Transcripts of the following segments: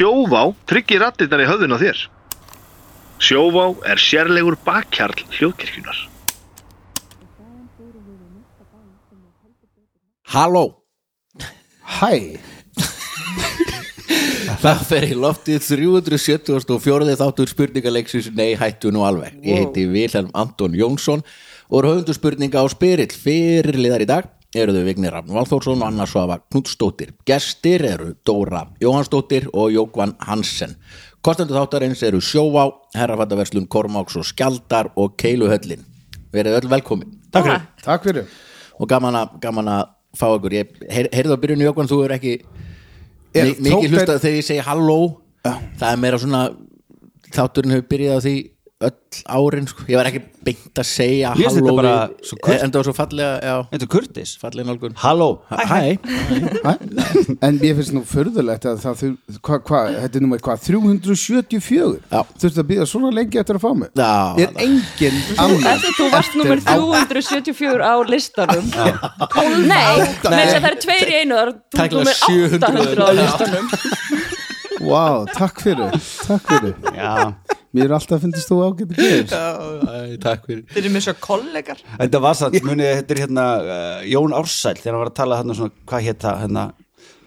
Sjóvá tryggir rattirnar í höfðun á þér. Sjóvá er sérlegur bakkjarl hljóðkirkjunar. Halló Hæ, Það fer í loftið 374. þáttur spurningaleiksins Nei hættu nú alveg Ég heiti Vilhelm Anton Jónsson og er höfundu spurninga á spyrill fyrirliðar í dag eru þau Vignir Rafn Valþórsson og Anna Svafa Knudstóttir Gestir eru Dóra Jóhannsdóttir og Jókvan Hansen. Kostendur þáttarins eru Sjóvá, Herrafattaverslun Kormáks og Skjaldar og Keiluhöllin. Verið öll velkomin. Takk fyrir. Takk. Fyrir. Og gaman að, gaman að fá ykkur. Ég heyr, heyrðu á byrjunni Jókvan, þú er ekki Er- mi- mikið hlustað þegar ég segi halló. Það er meira svona þátturinn hefur byrjað á því öll árin sko. ég var ekki beint að segja halló bara en það var svo fallega Þetta er Kurtis Halló? En mér finnst nú förðulegt að það hvað, hva, þetta er nummer hvað, 374 Já. Þurftu að býða svona lengi eftir að fá mig? Já, Er engin annar þú varst nummer 374 á listanum. Nei, þess að það er tveir í einu Það er 700 800 á listanum Vá, takk fyrir, takk fyrir. Já. Mér er alltaf að finnst þú ágætt að gera Æ, takk fyrir. Þeir eru með svo kollegar. Þetta var satt, munið, þetta er hérna uh, Jón Ársæl, þegar hann var að tala hérna svona, hvað hétt það, hérna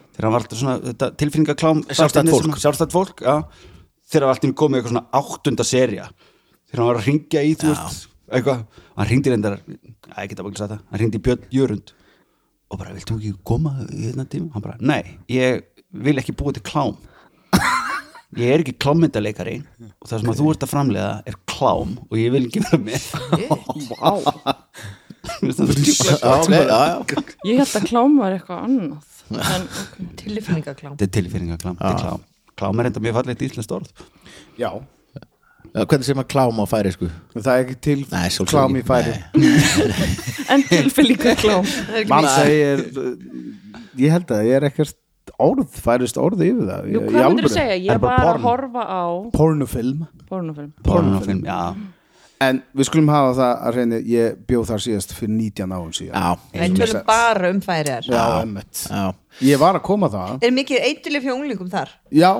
þegar hann var alltaf svona, þetta tilfinningaklám Sjálfstætt fólk. Sjálfstætt fólk, já. Þegar hann var alltaf komið eitthvað svona áttunda serja þegar hann var að ringja í, þú eitthvað, hann ringdi reyndar að ég geta bara ekki sagt það, hann ringdi Björn Jörund. Og bara, viltu ekki koma í ég klám er ekki klámyndaleikari og það sem að þú ert að framlega er klám og ég vil ekki vera með. Ég held að klám var eitthvað annað en, Tilfinningaklám. Þetta er tilfinningaklám, þetta er klám. Klám er enda mjög fallegt íslenskt orð. Já, Já, hvernig sem að kláma á færi sko? Það er ekki til Nei, klám í færi. En tilfyllinga klám Man segir Ég held að ég er ekkert orð færist orð yfir það Jú, hvað myndir þú segja? Er Ég bara var að horfa á Pornofilm. Pornofilm. Pornofilm, já. En við skulum hafa það að reyna Ég bjóð þar síðast fyrir 19 árum síðan. Já, Við tölum bara um færiðar Já, emmitt já. Ég var að koma það Er mikið eitulif hjá unglingum þar? Já,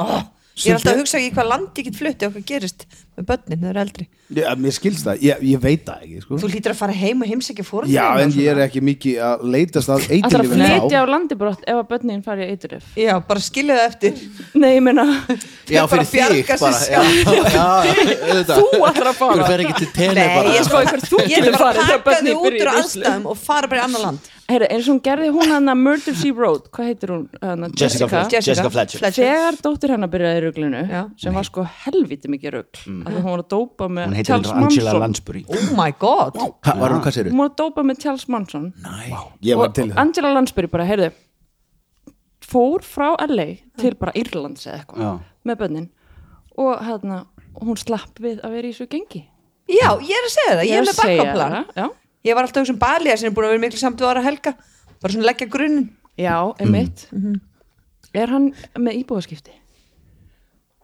Oh, ég er alltaf að hugsa ekki hvað landi get flutti og hvað gerist með börnin, þau eru eldri. Ég, mér skilst það. Ég, ég veit það ekki sko. Þú lítur að fara heim og heimsækja fór Já, en ég er ekki mikið að leitast að Það er að flytja á landi brott ef að börnin fari í eiturif Já, bara skilja það eftir. Nei, ég meina Já, bara fyrir þig bjarga sér bara. Já, já, auðvitað. Þú ætlar að Þú fara fer ekki til tele Nei, bara ég sko Eitthvað þú Ég er getur bara farið að þegar taka börnin þau út byrja úr í rusli. aðstæðum og fara bara í annar land. Heyrðu, eins og hún gerði hún hann að Murder Sea Road Hvað heitir hún? Hana, Jessica Fletcher. Jessica Fletcher. Þegar dóttir hennar byrjaði í ruglinu Já. sem var sko helviti mikið rugl. Mm. Að hún var að dópa með Hún heitir Charles reyndar Angela Manson. Lansbury. Oh my god. Ha, Var hún hún var að dópa með Charles Manson. Ég var og, Angela Lansbury bara, heyrðu fór frá LA til bara Írlands eða eitthvað með bönnin og hérna, hún slapp við að vera í svo gengi. Já, ég er að segja það, ég er að með bakkaplan. Ég var alltaf að hugsa um Balía sem er búin að vera miklu samt við ára helga. Bara svona leggja grunninn. Já, einmitt. Mhm. er hann með íbúðaskipti?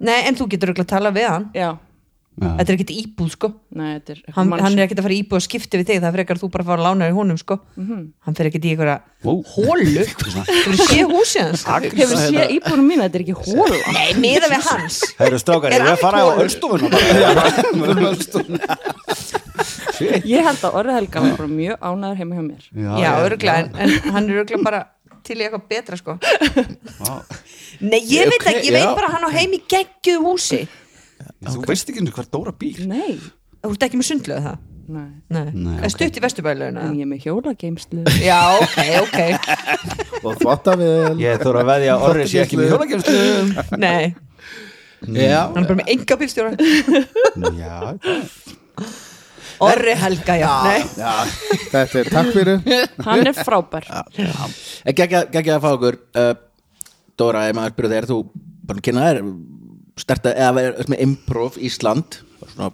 Nei, en þú getur örugglega að tala við hann. Já, Þetta er ekkit íbúð sko. Nei, er hann, hann er ekkit að fara íbúð að skipta við þig það frekar þú bara að fara að lána í honum sko. Hann fer ekkit í einhverja Ó. hólu. Þú eru sé húsið hans? Hefur séð íbúðunum mín, þetta er ekki hóla Nei, miða við hans. Það eru strákar, ég er að fara á allt Ölstofuna ég held að Orri Helga var bara mjög ánæður heima hjá mér. Já, örgulega, en, en hann er örgulega bara til í eitthvað betra sko. Nei, ég veit ekki, ég veit já. bara hann á heim í geggjuð húsi Þú veist ekki einu hvað Dóra býr. Nei, Þú ert ekki með sundlöðu það? nei, Nei, Nei, er stutt í vesturbælaugina en ég er með hjólageimslu Já, ok, ok. Og þvottavél Ég þóra að veðja að Orri sé ekki með hjólagefstu Nei, Já. Hann er bara með enga bílstjóra Já, Orri Helga, já. Nei, Já, þetta er takk fyrir. Hann er frábær. Gægja að fá okkur. Uh, Dóra, ef maður spyrur þegar þú bara kynna þér starta, eða vera með Improv Ísland svona,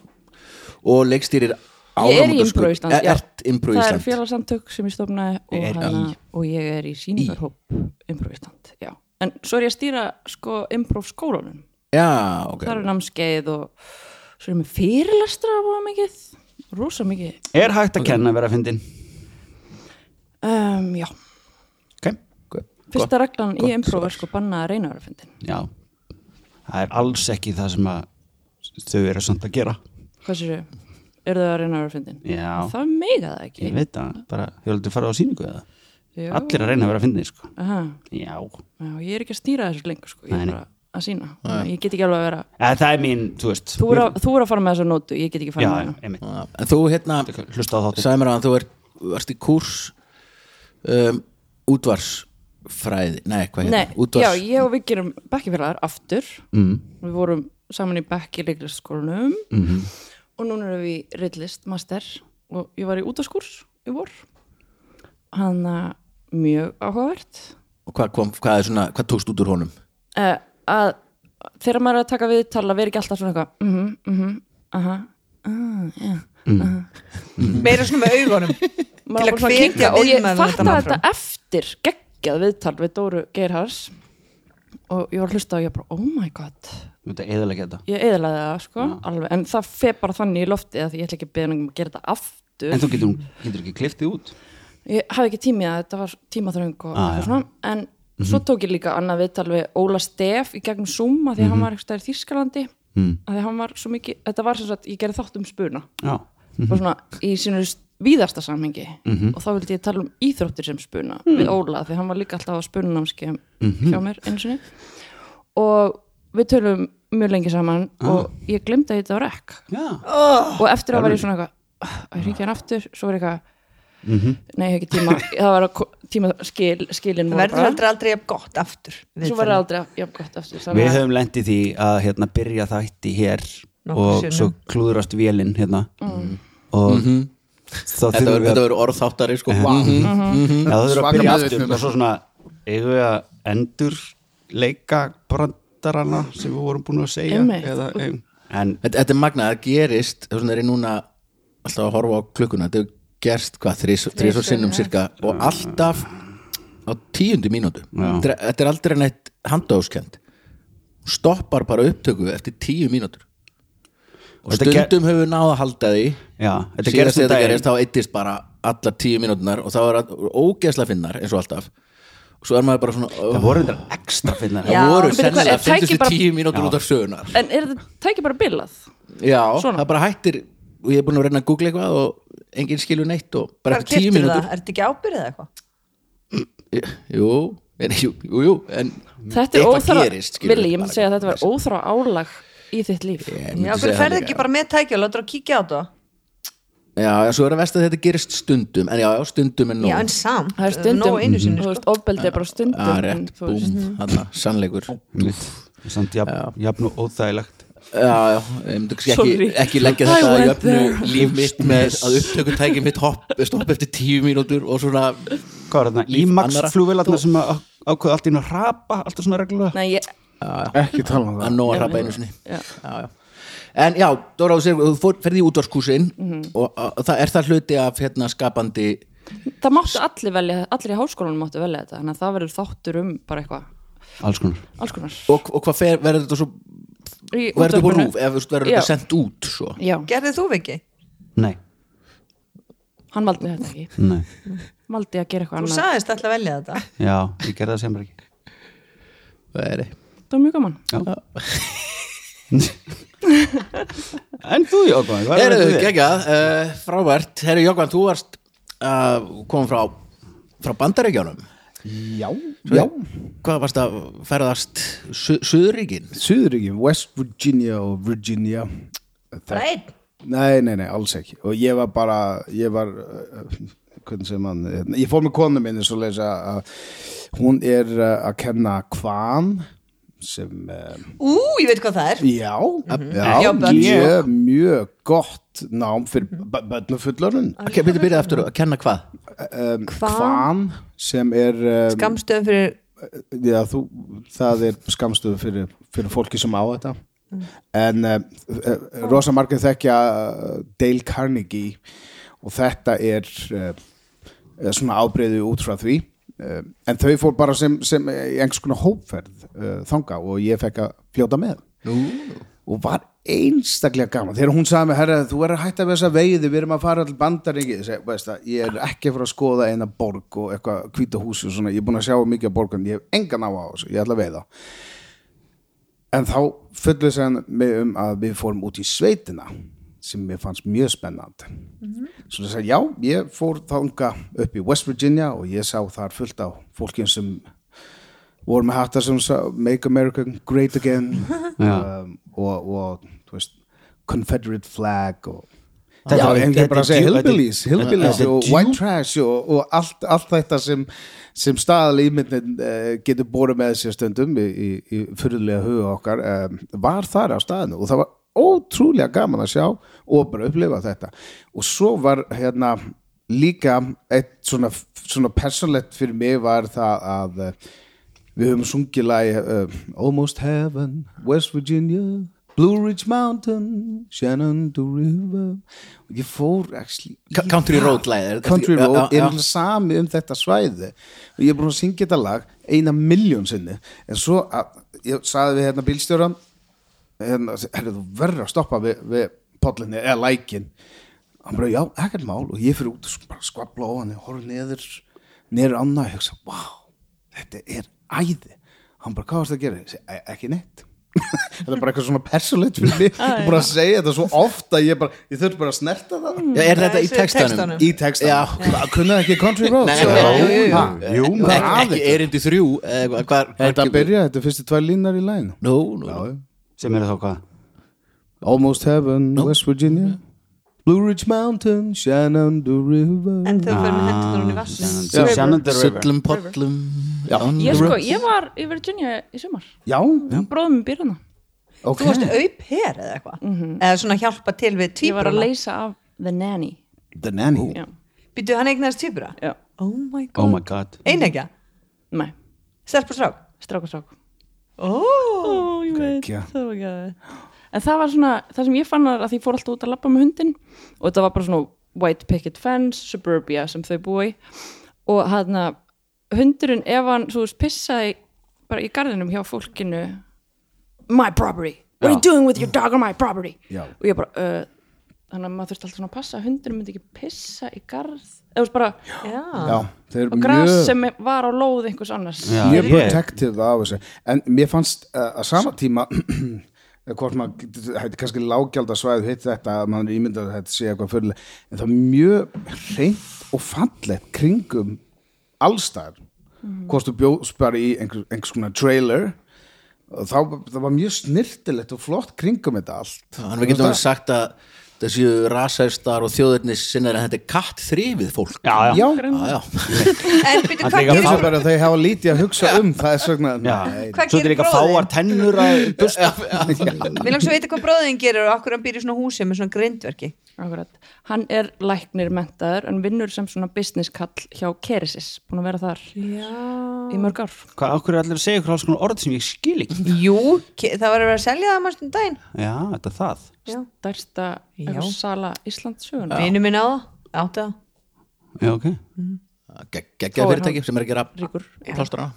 og leikstýrir Ég er í Improv Ísland, Er- Improv það er Ísland? félagsamtök sem ég stofnaði og, Er hana, og ég er í síningarhóp Improv Ísland já. en svo er ég að stýra sko Improv skólanum. Já, ok það er námskeið og svo er ég með fyrirlestra og mikið rosa mikið. Er hægt að kenna að vera að fyndin? um, já, Ok, Ok, fyrsta reglan gott. í Improv er sko banna að reyna að vera fyndin. Já það er alls ekki það sem að þau eru samt að gera Hvað sér þau? Eru þau að reyna að vera fyndin? Já. Það mega það ekki ég veit það, bara, hefur aldrei farið á sýningu eða Já. allir að reyna að vera að finna sko. Aha. já, Já, ég er ekki að stýra þessu lengur sko. Ég er bara að sína Ég get ekki alveg að vera eða, það er mín, þú veist Þú er að, þú er að fara með þessu nótu, ég get ekki að fara já, með Já, En þú hérna hlusta á þáttir sagði mér að þú er, varst í kúrs um, útvarsfræði Nei, hvað hérna? Útvars, já, ég og við gerum bekkifélagar aftur. Mm. Við vorum saman í bekki leiklistskólanum Mm og núna erum við í rillist master. Og ég var í útaskurs í vor. Hann að mjög áhugavert. Og hvað, kom, hvað, er svona, hvað tókst út úr honum? uh, að þegar maður er að taka viðtal að vera ekki alltaf svona eitthvað mhm, mhm, aha ah, já meira svona með augunum. Maður Til var að kinka og ég áfram. þetta eftir geggjað viðtal við Dóru Geirhars. Og ég var að hlusta og ég bara oh my god. Ég eðlaði það sko alveg. En það fer bara þannig í lofti að ég ætla ekki að beða um að gera þetta aftur. En þú getur, getur ekki kliftið út? Ég hafði ekki tími að þetta var tímaþröng og Ah, svona. En svo tók ég líka annað viðtal við Óla Stef í gegnum Zoom að því að hann var eitthvað í Þýskalandi. Mm. að því hann var svo mikið, þetta var sem sagt ég gerði þátt um spuna. Já, og svona í sínu víðasta samhengi. Og þá vildi ég tala um íþróttir sem spuna við Óla því hann var líka alltaf á spununámskeið hjá mér einu sinni. Og við tölum mjög lengi saman og ég glemdi að þetta var ekk já. og eftir að var ég svona eitthvað "Ah, að ég ríkja hann aftur, svo var ég eitthvað nei, ég hef ekki tíma. Það var tíma skil, skilin það verður heldur aldrei jafn gott aftur svo verður aldrei jafn gott aftur við höfum lendið því að hérna, byrja þætti hér Nokkrum og sinnum. svo klúðrast vélinn hérna. Mm. og Mhm. Þetta verður að verður orðþáttari sko. Já, það þurfum við að Svaka byrja aftur. með og svo svona eigum við að endur leika brandarana sem við vorum búin að segja? Eða, en þetta, þetta er magnað, það gerist þess vegna er ég núna alltaf að horfa á klukkuna þetta er gerst hvað, þrís og sinnum cirka og alltaf á tíundu mínútu. Þetta er, aldrei neitt handóskend stoppar bara upptöku eftir tíu mínútur og stundum hefur við náð að halda því síðast gerist þegar um þetta gerist þá eittist bara allar tíu mínútunar og þá er það ógeðsla finnar eins og alltaf og svo er maður bara svona það oh, voru þetta ekstra finnar Já. það voru sennilega er tæki fyndustu bara- tíu mínútur Já. út af sögunar en er þetta tæki bara bilað já, Svona. það bara hættir og ég er búin að reyna að googla eitthvað og enginn skilur neitt og bara eftir tíu keyptirðu mínútur það? Er þetta ekki ábyrðið eða eitthvað? jú, en, jú, jú, jú en þetta er skilur Vili, ég myndi segja að þetta var óþráð álag í þitt líf. Já, það ferði ekki bara með tæki og látur að kíkja á þetta? já, já, svo er að vest að þetta gerist stundum en já, já, stundum er nóg. Já, en samt, það er stundum, nóg einu sinni þú sko. veist, ofbeldi er bara stundum Já, en rétt, þú veist- búm, hann sannleikur. Samt jafn, jafn og óþægilegt. Já, já, ég myndi kannski Sorry. ekki, ekki leggja I þetta went öfnu there. líf mitt með að upptökutæki mitt hopp, stopp eftir tíu mínútur og svona hvað var þarna, Líf IMAX annarra. flugvélarna sem að ákveða allt í einu að rapa alltaf svona reglulega? Nei, ég, ekki tala um að það að hrapa einu sinni. Já. já, já. En já, Dóra, þú þú ferði í útvarskúsin Mhm. og að, það er það hluti af hérna skapandi það máttu allir velja allir í háskólanum máttu velja þetta þannig að það verður þáttur um bara eitthvað. Alls konar. Alls konar. Og, og hvað fer, verður þetta svo Í verður þetta búið rúf, ef þú veist, verður þetta sendt út Gerðið þú ekki? nei, hann valdi þetta ekki. Nei, valdi að gera eitthvað Þú annað. sagðist alltaf að velja þetta. Já, ég gerði það sem ekki. Það er það var mjög gaman. En þú er Herðu, þetta geggjað, uh, frábært. Herru Jókvan, þú varst uh, kom frá, frá bandaríkjánum Já, já. Hvað varst að ferðast su Suðuríkin? Suðuríkjum, West Virginia og Virginia. Bara einn? Nei, nei, nei, alls ekki. Og ég var bara, ég var uh, hvernig sem hann, hérna, ég fór með konu minni svo leys að hún er uh, að kenna kvam sem uh, Ú, ég veit hvað það er. Já, já, Já, börn. mjög, mjög gott nám fyrir bönn og fullorinn Ok, byrja, byrja aftur að kenna hvað? um, Kvam? kvam sem er um, Skamstöðum fyrir já, þú, það er skamstöðu fyrir, fyrir fólki sem á þetta. En uh, uh, rosa margir þekkja Dale Carnegie og þetta er uh, svona ábreyðu út frá því en þau fór bara sem, sem einhvers konar hópferð uh, þanga og ég fekk að fljóta með. Nú. og var einstaklega gaman. Þegar hún sagði mig, herra, þú er að hætta við þessa veiði við erum að fara all bandaríki ég, er ekki að fara að skoða eina borg og eitthvað hvíta húsi og svona, ég er búin að sjá mikið af borgun, ég hef engan á á þessu, ég ætla að veiða. En þá fullið sér mig um að við fórum út í sveitina sem mér fannst mjög spennandi. Svo þess að já, ég fór þanga upp í West Virginia og ég sá þar fullt á fólkin sem voru með hattar sem sa, Make America Great Again. Um, og, og veist, Confederate Flag og Þetta Já, var- ég hef bara að segja hillbillies, hillbillies og white trash og, og allt, allt þetta sem, sem staðal ímyndin uh, getur búið með sér stundum í, í, í fyrirlega huga okkar um, var þar á staðinu og það var ótrúlega gaman að sjá og bara upplifa þetta. Og svo var hérna líka eitt svona, svona persónlegt fyrir mig var það að uh, við höfum sungið lagi uh, Almost Heaven, West Virginia Blue Ridge Mountain Shenandoah River. Og ég fór actually Country það. Road lagið, Country Road já, já, er sami um þetta svæði. Og ég er búin að syngja þetta lag eina miljón sinni en svo að, ég saði við hérna bílstjóran hérna, herrðu þú verður að stoppa við, við pollinni eða lækin. Hann bara, já, ekkert mál. Og ég fyrir út og bara skvabla á hann horf neður, neður annað og hugsa, wow, þetta er æði. Hann bara, hvað varst að gera? Ég segi, "E- ekki neitt. Þetta er bara eitthvað svona persónlegt fyrir mig. Ég er bara að segja þetta svo ofta ég, bara, ég þurft bara að snerta það. Já, er þetta í textanum? textanum. í textan, kunnaði ekki Country Road? Nei, Svo- nei, nei, jú, ekki, erindi þrjú eða hvað- hvar, hvar Þetta kemur- byrja, þetta er fyrstu tvær línar í Nú, nú, nú. Sem eru þá hvað? Almost Heaven, West Virginia. Blue Ridge Mountain, Shenandoah River. En þau fyrir með hendur hún í vassinu Já. Shenandoah River. Sullum pollum. On Ég sko, ég var í Virginia í sumar. Já, Bróðum minn býr hana ok. Þú varst aup her eða eitthvað? Eða svona hjálpa til við Ég var að leysa af The Nanny. The Nanny? Já, býtu hann eignast tvíbra já, oh my god, oh my god. Einegja, nei, stelp og strák strák og strák oh. Ó, ég veit, það var ekki En það var svona, það sem ég fann að því fór alltaf út að labba með hundin og þetta var bara svona white picket fence, suburbia sem þau búi og hann hundurinn ef hann, veist, pissaði bara í garðinum hjá fólkinu my property, what are you doing with your dog on my property? Já. og ég bara, uh, þannig að maður þurfti alltaf svona að passa hundurinn myndi ekki pissa í veist bara, já. Já, þeir og eru gras mjög sem var á lóð einhvers annars. Já. mjög protective af þessu. En mér fannst uh, að sama tíma eða hvort maður er kannski lágjaldasvæð hitt þetta að maður ímyndað að þetta sé eitthvað fyrirlega en það er mjög reynd og fallegt kringum allstæðar hvort þú bjóðst bara í einhvers, einhvers konar trailer og þá það var mjög snirtilegt og flott kringum þetta allt. Þannig við getum sagt að það séu rasæstar og þjóðurnis sinnar en þetta er katt þrifið fólk. Já, já, Já, já, en Hann hvað gerir hugsa bara að þeir hafa lítið að hugsa um það er svona, Hvað svo þetta er gerir líka fáar tennur að busta. Mér langs að vita hvað bróðin gerir og okkur hann býr í svona húsi með svona grindverki Akkurat. Hann er læknir mentaður en vinnur sem svona business kall hjá Keresis, búin að vera þar Já. í mörg ár. hvað, okkur er allir að segja ykkur alls konar orð sem ég skil ekki? Jú, það var að vera að selja það mannst um daginn já, þetta er það. Já, Stærsta sala Íslands söguna. vinnu minn á það, átti það. Já, ok. Ge- geggja fyrirtæki sem er að gera Ríkur. plástra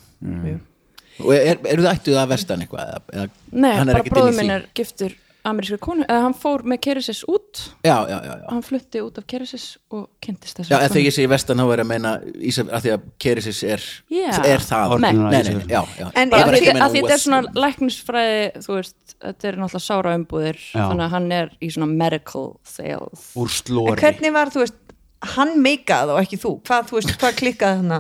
og er, eru þið ættuð að vestan eitthvað eða, eða, Nei, hann er bara ekkert inn í bróður því? minn er giftur amerískri konu, eða hann fór með Keresis út, já, já, já, já. hann flutti út af Keresis og kynntist þessu. Já, eða þegar ég segi vestan þá er að meina Ísaf, að því að Kerisis er, Já. er það Nei. nei, nei, nei, já, já En Ég var að ekki því að meina að því þetta er svona læknisfræði, þú veist, þetta er náttúrulega sára umbúðir, Já. þannig að hann er í svona medical sales. úr En slóri hvernig var, þú veist, hann meikaði og ekki þú hvað, þú veist, hvað klikkaði hann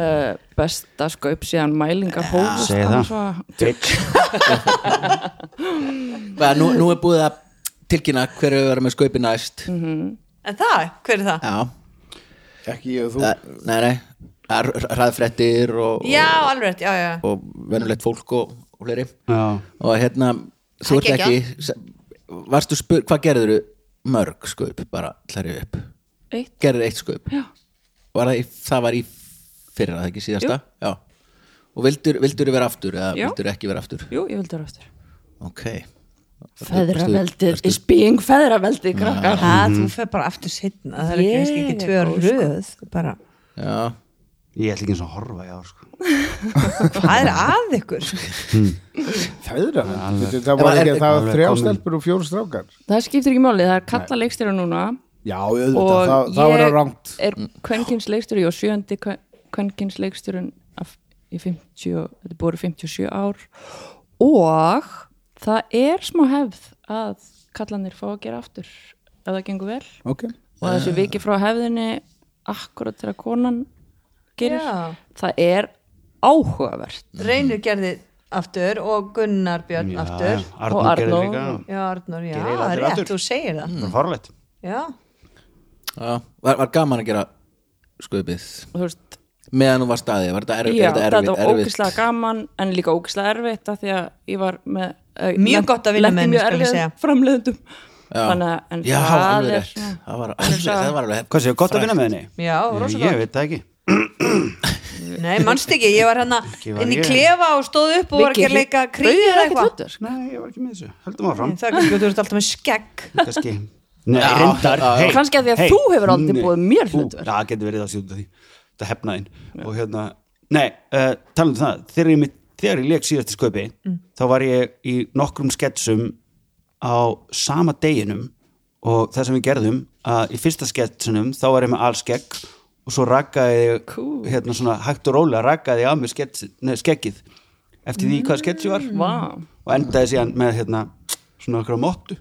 Uh, besta skaup síðan mælingar hófust segi hann það. nú, nú er búið að tilkynna hver hefur verið með skaupi næst. En það, hver er það? Já, ekki ég og þú. Það, nei, nei. Það er hraðfrettir og, Já, alveg rétt, já, já og, og venulegt fólk og, og fleiri. Já, og hérna, þú ert Það er ekki varstu spur, hvað gerður mörg skaup, bara hlæri upp? Eitt, gerður eitt skaup? Já, var það, í, það í fyrra, það ekki síðasta? Já, og vildur, vildur vera aftur eða vildur ekki vera aftur? Jú, ég vildi vera aftur. Ok. Feðraveldið is being feðraveldið, krakkar. Ha, þú fer bara aftur setna það er ekki tvö er góð, sko. röð bara, já, ég ætla ekki eins og að horfa í ár sko. hvað er að ykkur? Feðra, alveg. það var ekki það var alveg þrjá komin. stelpur og fjóru strákar? Það skiptir ekki máli, það er kalla leikstjóra núna. Já, auðvitað, og það, það var ég rangt. er kvenkins leikstjóri og sjöndi af, í 50, þetta er búið 57 ár. Og það er smá hefð að kallanir fá að gera aftur ef það gengur vel. Ok. Og þessi viki frá hefðinni akkurat þegar konan gerir. Já. það er áhugavert. Reynir gerði aftur og Gunnar Björn aftur. Og Arnur gerir Arnór. líka. Já, Arnur, já, Gerir rétt, aftur. þú segir það. Bara farlegt Já, Já, var, var gaman að gera sköpið? Og þú veist, meðan þú var staðið, var þetta erf, já, er þetta þetta erfitt, var erfitt? ógislega gaman en líka ógislega erfitt af því að ég var með uh, Mjög gott að vinna með henni, erfið framleiðendum. Já. þannig að en Já, það alveg er það var, alveg, saga. það var alveg hvað séu, gott að vinna með henni? já, rosa ég veit það ekki. Nei, mannst ekki, ég var hérna inn í klefa og stóð upp og var ekki að leika þér eða eitthvað. nei, ég var ekki með þessu, höldum áfram. Það er kannski að þú ert alltaf með skegg. Kannski reyndar, Kannski af því að þú hefur aldrei boðið mér. Já, það getur verið að sjúta því Það hefnaðin og hérna, nei, uh, talum um það þegar ég, ég leik síðast í sköpi þá var ég í nokkrum sketsum á sama deginum og það sem við gerðum að í fyrsta sketsunum þá var ég með allskegg og svo rakaði ég Cool. hérna svona hægt og rólega rakaði ég skets, nei, skeggið. Eftir því hvað sketsi var. Vá. og endaði síðan með hérna svona okkur mottu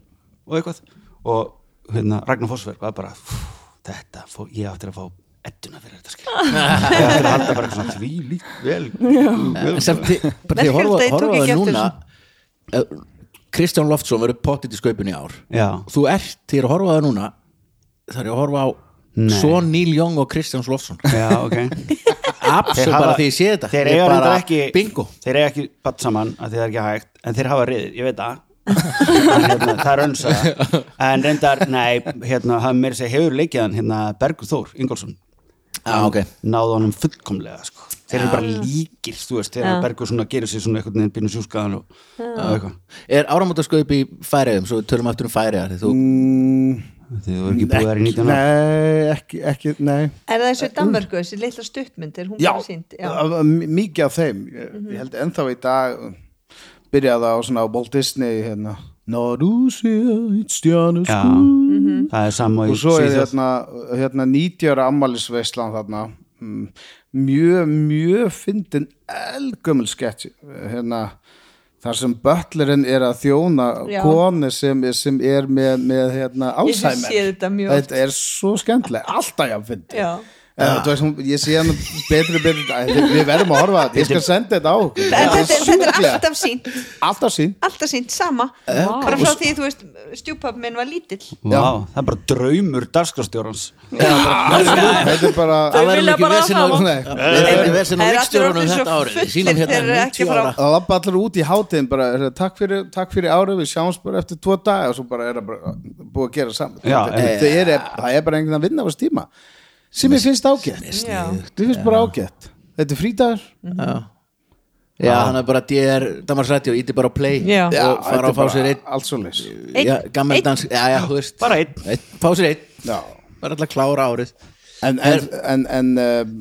og eitthvað. Og hérna Ragnar Fossberg var bara "Fú, þetta, fó, ég áttir að fá edduna fyrir þetta skil ég áttir að halda bara eitthvað svona því líkt vel, En sem þið, bara því að horfa, að ég tók horfa ekki það eftir núna eh, Kristján Loftsson verður pottit í skaupinu í ár. Já. þú ert, því að horfa það núna það er að horfa á svo Neil Young og Kristján Loftsson. Já, ok. Absolutt bara því ég sé þetta. þeir Ég eiga bara, ekki bingo. þeir eiga ekki batt saman að það er ekki hægt en þeir hafa riðið, ég veit En hérna, það er önsa en reyndar, nei, hérna hann meira segja hefur leikið hann hérna Bergur Þór Ingolson Já, ok. náðu honum fullkomlega sko. þeir eru bara líkir, þú veist þegar. Bergur svona gerir sér svona einhvern veginn byrnu sjúskaðan og, og eitthvað. Er áramótaskaup í færiðum svo við tölum aftur um færiðar þú, mm, Þið voru ekki búið þar í 19 ára Nei, ekki, ekki, nei. Er það eins og í Danmörku, þessi litla stuttmynd er hún Já, Já, mikið af þeim. Ég, ég held ennþá í dag byrjaði á svona á Walt Disney hérna Norúsi, eitt stjánu Já, það er saman og svo er hérna, hérna 90 ára ammælisveislan þarna. Mm, mjög, mjög fyndin elgömmul sketch hérna þar sem böllerinn er að þjóna Já. konu sem, sem er með, með hérna, Alzheimer. þetta er svo skemmtileg, alltaf ég fyndi Uh, veist, ég sé hann betri betri við, verðum að horfa ég skal senda þetta á þetta, þetta er alltaf sínt alltaf sín alltaf sínt, sama. Eh, bara frá því, þú veist, stjúpappi minn var lítill. Vá, það er bara draumur dagskrastjórans þetta er bara það verður ekki bara vesen á Nei. það verður ekki vesen á Það svo þetta árið. Hérna þeir eru ekki 90 frá- ára. Að lappa allir út í hátíðin bara, takk, fyrir, takk fyrir árið, við sjáumst bara eftir tvo dag og svo bara er það bara búið að gera saman. Það, það, er, það er bara einhvern að vinna á þessu tíma sem ég finnst ágætt. Ég finnst bara ágætt. Þetta er frídagur. Já. Já, þannig að bara DR, Damars Radio, íti bara á play og fara að fá sér einn. þú veist. Bara einn. Fá sér einn, Já. bara alltaf klára árið. En, en, en, en um,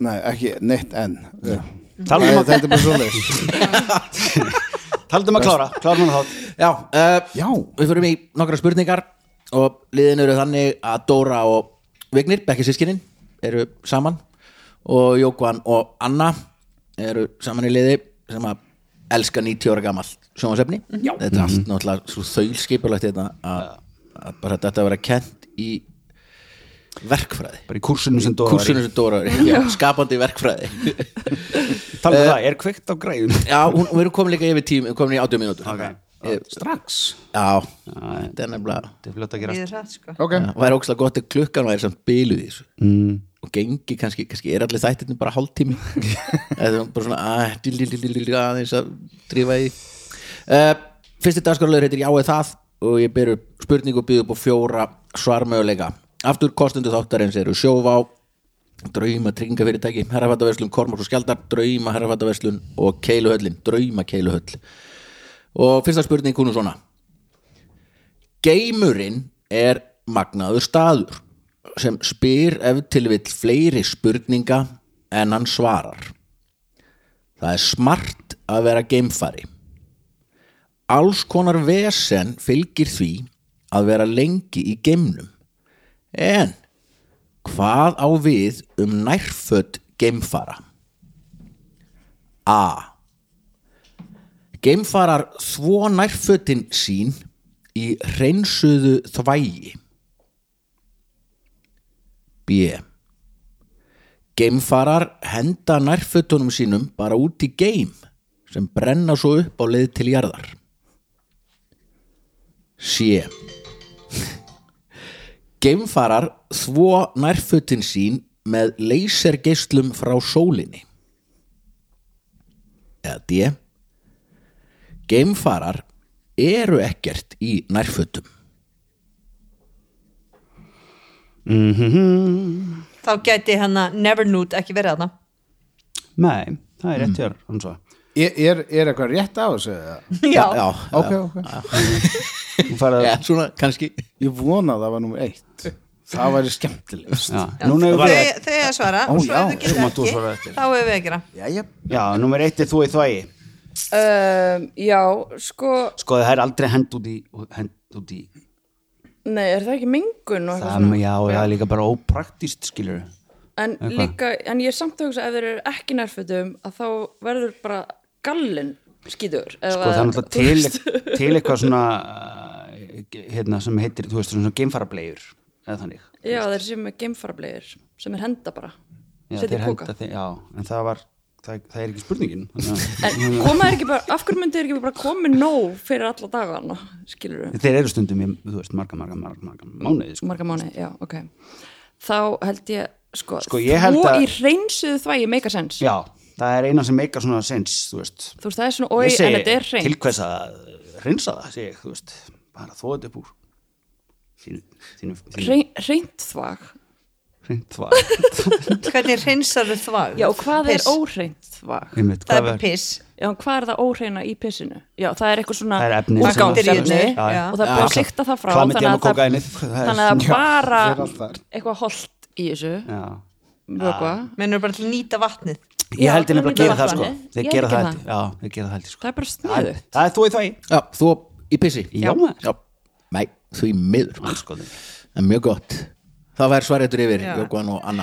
nei, ekki neitt en þetta er bara svo leys Taldum að klára, klárum að þátt Já, uh, Já. við fyrir í nokkra spurningar og liðin eru þannig að Dóra og Vignir, bekki sískinin eru saman. Og Jókvan og Anna eru saman í liði sem að elska 90 ára gamall sjónvarsefni þetta er allt náttúrulega svo þaulskipulagt þetta að, að bara þetta að vera kent í verkfræði. Bara í kursinu sem Dóra var í. kursinu sem Dóra er í, já, skapandi verkfræði. Talum um það, er kveikt á græðum já, hún, við erum komin líka yfir tím við erum komin í 80 mínútur. Ok. Eh, strax. Já, þetta er nefnilega Þetta er fljótt að Líður hratt, sko. ok, Já, væri ógslag gott að klukkan væri samt þessu. Mm. og gengi kannski, kannski er allir þættirni bara hálftími. Eða bara svona að, dil, dil, dil, dil, dil, aðeins að drífa í. Uh, fyrsti dagskarlegur heitir Já eða það og ég byrju spurningu og býðu upp á fjóra svarmöguleika. Aftur kostendu þáttarins eru sjóvá drauma tryggingafyrirtæki herrafattaverslun, Kormáks og Skjaldar drauma herrafattaverslun og keiluhöllin drauma keiluhöll og fyrsta spurning hún er svona Geimurinn er magnaður staður sem spyr ef til vill fleiri spurninga en hann svarar. Það er smart að vera geimfari. Alls konar vesen fylgir því að vera lengi í geimnum. En hvað á við um nærfödd geimfara? A. Geimfarar þvó nærfötin sín í hreinsuðu þvægi. B. Geimfarar henda nærfötunum sínum bara út í geim sem brenna svo upp á leið til jarðar. C. Geimfarar þvó nærfötin sín með leysergeislum frá sólinni. Eða D. Geimfarar eru ekkert í nærfötum. þá gæti hann að Never Nude ekki verið þarna. Nei, það er rétt hér svo. Er, er, er eitthvað rétt á þessu? eða? já, já, Ok, ok. Ja, svona kannski. Ég vona að það var nummer eitt. Það væri skemmtilegst er að svara. Ó, já, ekki svara þá hefur við að gera. Jæja. Já, númer eitt er þú í þvægi um, já, sko Sko það er aldrei hend út í hend út í nei, er það ekki mengun og eitthvað svona? Já, það er líka bara ópraktist skilur en líka, en ég er samt að hugsa ef þeir eru ekki nærfötum að þá verður bara gallin skítur Sko það er náttúrulega til, til eitthvað svona uh, hérna sem heitir, þú veist, svona geimfarableiur eða þannig. Já, þeir sem er geimfarablegir sem er henda bara Já, þeir henda þeir, já, en það var það, það er ekki spurningin. En koma þeir ekki bara, af hverju myndi þeir ekki bara komið nóg fyrir alla dagana skilur við, Þeir eru stundum í, þú veist, marga, marga, marga, mánuði, sko. marga mánu já, ok. Þá held ég, sko, Sko, ég þvó að- í reynsuðu þvægi make a sense. Já, það er eina sem meikar svona sens, þú veist. þú veist, það er svona, oi, en þetta er til hreint hvers að reynsa það, segi ég, þú veist, bara þóða upp úr þínu, þínu, þínu Hrein, hreint þvag. Hvernig hreinsar þau þvag? Já, hvað er Piss. óhreint þvag? Einmitt, það er bara piss. Já, hvað er það óhreina í pissinu? Já, það er eitthvað svona Það er efni og það er búið að sikta það frá þannig að það, það er- þannig að það er bara það er eitthvað holt í þessu. Já. vökva menn eru bara til að nýta vatnið? Ég Já, held ég nefnilega að það gera er það, sko. Þeir gera það, held það, sko. það er bara Það sniðu það er þú í þvægi. Já, þú í pissi. Já, maður. Já, nei, þú í miður. Andskotin. En mjög gott. Það væri svaretur yfir,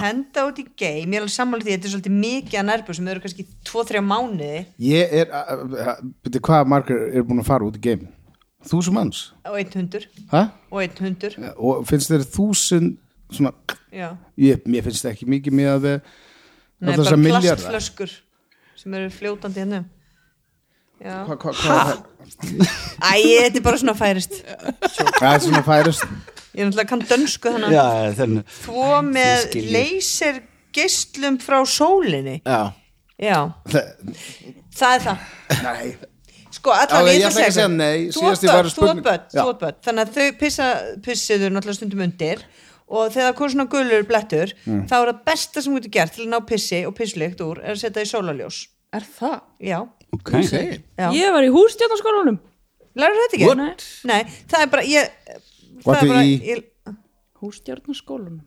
henda út í geim, ég er alveg sammála því þetta er svolítið mikið að nærbjörn sem eru kannski 2-3 mánuði. Ég er, betur hvað margar er búin að fara út í game? Þúsund manns? og einn hundur. Hæ? og einn hundur. Og finnst þér þúsund svona, já, ég, mér finnst það ekki mikið með að við Nei, þessar bara plastflöskur sem eru fljótandi hérna. Já, Hva, hva, hva, æ, þetta er bara svona færist. Það er svona færist ég er náttúrulega kann dönsku þannig Já, þannig. þvó með skil ég. laser geislum frá sólinni Já, já, það er það Nei sko, Já, allan ég ætla ekki að segja nei, síðast ég var að spurning- Já. spurning þannig að þau pissa, pissiður náttúrulega stundum undir og þegar það kom svona gulur blettur Mm. þá er það besta sem þú getur gert til að ná pissi og pisslykt úr er að setja í sólaljós er það? já, Ok. já. ég var í hústjarnaskólanum læra þetta ekki? Nei. Nei, það er bara ég, What það er bara, í- ég, hústjarnaskólanum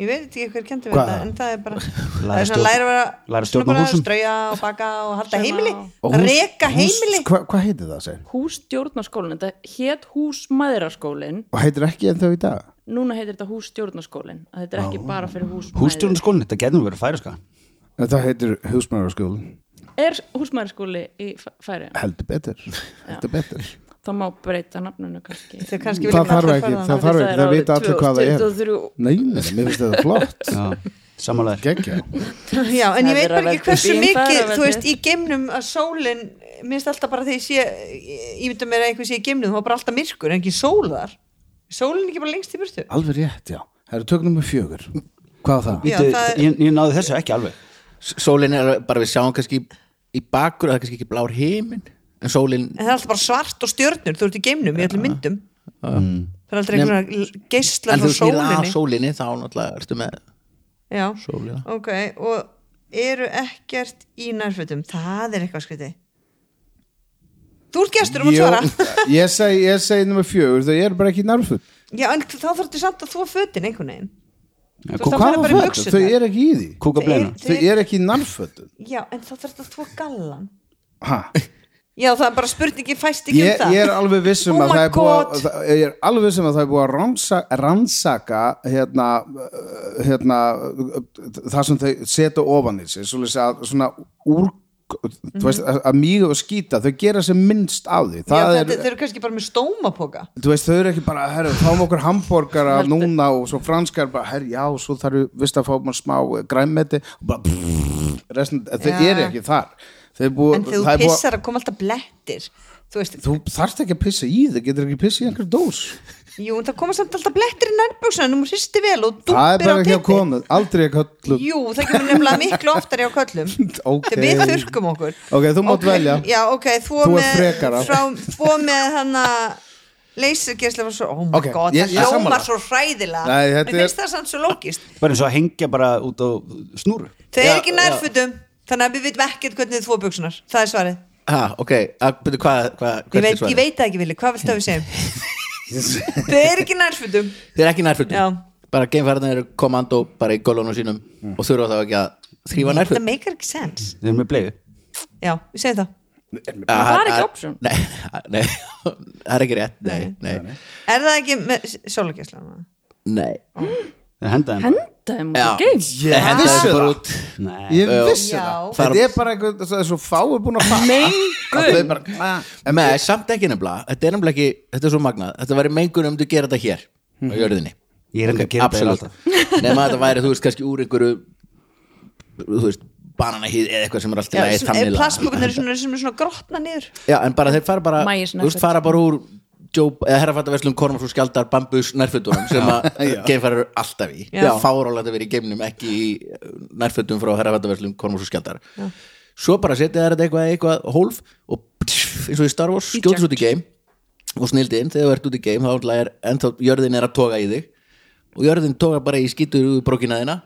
ég veit ekki hver kendi við þetta en það er bara það er svona læra að vera strauja og baka og halda heimili. Og að hús- reka heimili. Hvað hva heitir það, segir? hússtjórnaskólin, þetta hétt húsmæðraskólin Og heitir ekki en þau í dag? núna heitir þetta hússtjórnaskólin að þetta er ekki bara fyrir húsmæður Hústjórnarskólinn, þetta getur verið færiska. En Það heitir húsmæðarskólan er húsmæðraskóli í færi Heldur betur Heldur betur þá má breyta nafnunu kannski þau kannski Það þarf ekki, það þarf ekki, það vita allir hvað það er 2023. Nei, nei, mér finnst þetta flott Já, samanlega. Já, en ég Það veit er bara að ekki hversu mikið, þú veist, í geimnum að sólin, minnst alltaf bara þegar ég sé, ég mynda mér að einhver sé í geimnum, þá er bara alltaf myrkur, en ekki sól þar. Sólin er ekki bara lengst í burtu. Alveg rétt, já Það eru tökum með fjögur Hvað var það? Já, það er- ég, ég náði þessu ekki alveg. sólin er bara við sjáum kannski í bakur, það er kannski ekki blár heiminn en sólin, En það er alltaf bara svart og stjörnur, þú ert í geimnum, í öllum myndum. Það er aldrei Nem- einhverja geislar en frá þú snýr að sólinni. sólinni þá náttúrulega ertu með Já, sólina ok, og eru ekkert í nærfötum, það er eitthvað skriti. Þú ert gestur um að svara. Ég segi, ég segi nummer fjögur Þau eru bara ekki nærfutt Já, en þá þarftu samt að þú fötin einhvern veginn. Ja, það í. Þau eru ekki í því Þau eru ekki í nærfötun Já, en þá þarftu að þú gallan. Ha? Já, það er bara spurningi fæst ekki um það. ég er alveg vissum Oh að my það er búið að, ég er alveg vissum að það er búið að rannsaka, rannsaka hérna, uh, hérna það sem þau setja ofan í sig að svona úr, þú veist, að, að mýga og skýta þau gera sem minnst á því. Já, það þetta, er, þau eru kannski bara með stómapoka. Veist, þau eru ekki bara herru, fáum okkur hambúrgara núna og svo franskar bara, herru, já, svo þarf við vist að fá smá græmmeti. Og bara brrr, restin, þau eru ekki þar er búið, En þegar það þú er pissar að koma alltaf blettir. Þú þú þarft ekki að pissa í þau, getur ekki að pissa í einhver dós? Jú, það koma samt alltaf blettir í nærbuksuna Nú hristi vel og það er dúppir á bara ekki að titti koma, aldrei að köllum. Jú, það kemur nefnilega miklu oftar á köllum. Ok. Þegar við þurrkum okkur. Ok, þú mátt Ok, velja. Já, ok, þú, Þú frekara. frá, Þú með hann að Leysergeisla var svo, oh my Ok, god, það hljómar svo hræðilega. Nei, þetta Mér er- finnst það samt svo lókist bara eins og að hengja bara út á snúru. Þau eru ekki nærfutum Þannig að við veitum ekkert hvernig þið þvó buksunar Það er svarið. Ha, ok, að, byrju, hvað, hvað, Ég hvað veit, ég veit það ekki vilja, hvað viltu að við segjum? Þau eru ekki nærfutum Þeir eru ekki nærfötum. Já. bara geimfærarnir eru komando bara í gólunum sínum og þurfa þá ekki að þrýfa Það nærfötum meikar ekki sens. Þeir eru með bleiðu Já, við segjum það. Það er ekki option. Nei, nei, það er ekki rétt Nei, nei, Er það ekki með sólageisla? nei. Þeir út Já, geim ég henda vissi þeim bara það. út. Nei. ég vissi Já. það. Þetta er bara einhver, það er svo fáið búin að fara. Mengun. Ah, En með, samt ekki nefnilega, þetta er nefnilega ekki þetta er svo magnað, þetta væri mengun um þú gera þetta hér á jörðinni. Ég er enda að gera þetta Absolutt. Nefna að þetta væri, þú veist, kannski úr einhverju þú veist, bananahýð eða eitthvað sem er alltaf Já, plastbúkunar eru svona, sem er svona grotna niður. Já, en bara þeir fara bara, Maggi þú veist, fara bara úr Herrafattaverslum Kormars og Skjaldar Bambus nærfötunum sem að geimfærar alltaf í. Já. fárálega að vera í geimnum ekki í nærfötum frá herrafattaverslum Kormars og Skjaldar svo bara setja þær eitthvað, eitthvað hólf og pff, eins og í Star Wars skjótast út í geim og snildi inn. Þegar þú ert út í geim þá er ennþá jörðin er að toga í þig. Og jörðin toga bara í skítur úr brókina þina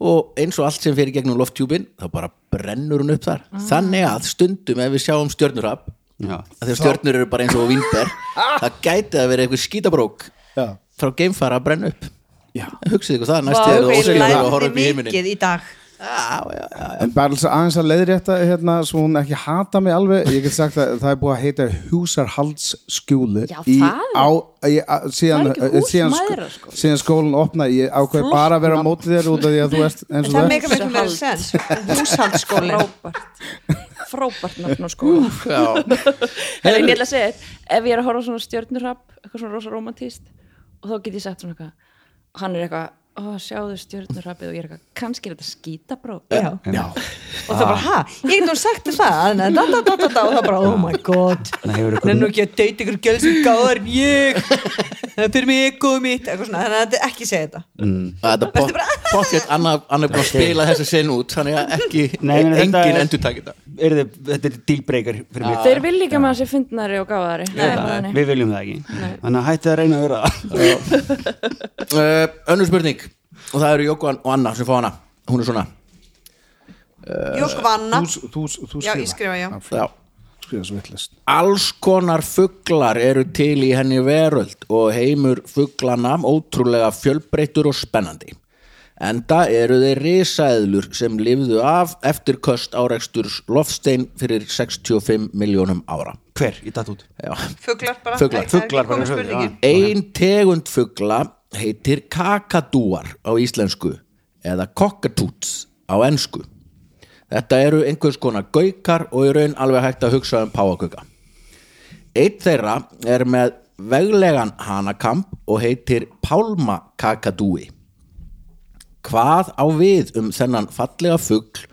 og eins og allt sem fer í gegnum lofttjúbin þá bara brennur hún upp þar. Þannig að stundum ef við sjáum stjörnurhaf Já. að þegar stjörnur eru bara eins og vínber. Það gæti að vera eitthvað skítabrók já. frá geimfara að brenna upp. Já. hugsið ykkur það næst Vá, þegar þú ég óskilur að horfa lærði upp í heiminin mikið í dag. Já, já, já, En bara aðeins að leiðrétta hérna, svo hún ekki hata mig alveg ég get sagt að það er búið að heita húsarhaldsskjúli það? síðan, Það hús síðan, sko. síðan skólinn opna ég ákveð Flott bara að vera á móti þér út af því að þú ert eins og Það meikar miklu meira Húsahald. sens. Húshaldsskóli frábært nafn já. en ég ætla að segja ef ég er að horfa svona stjörnurrapp eitthvað svona rosa romantíst og þá get ég sagt svona eitthvað hann er eitthvað, ó sjáðu stjörnurrappið og ég er eitthvað, kannski er þetta skítabrók Já. Já. Og það bara, ha, ég get nú sagt það. Da, da, da, da, da, og það bara, oh my god. Nennu ekki að deyta ykkur gæl sem gáðar en ég. Það er fyrir mig ekkoðu mitt eitthvað svona, þannig að þetta ekki segja þetta. Pottþétt annar annar er búin að spila þessa sen út þannig að ekki, engin er- endur takit það Er þetta. er fyrir mig. Þeir vil líka með að sé fyndnari og gáðari Nei, Við viljum það ekki. Þannig að hætti að reyna að vera það uh, önnur spurning. Og það eru Jóko og Anna sem fá hana. Hún er svona. Jósk Vanna, þú, þú, þú já, ég skrifa, já. Já. skrifa svo vittlist alls konar fuglar eru til í henni veröld og heimur fuglana ótrúlega fjölbreyttur og spennandi. Enda eru þeir risaeðlur sem lifðu af eftir köst áreksturs loftstein fyrir 65 miljónum ára. Hver, ég datt út. Já. Fuglar bara, Fuglar. það er ekki Fuglar bara, komið já. spurningin. ein tegund fugla heitir kakadúar á íslensku eða cockatoots á ensku. Þetta eru einhvers konar gaukar og í raun alveg hægt að hugsa um páakuka eitt þeirra er með veglegan hanakamp og heitir pálmakakadúi hvað á við um þennan fallega fugl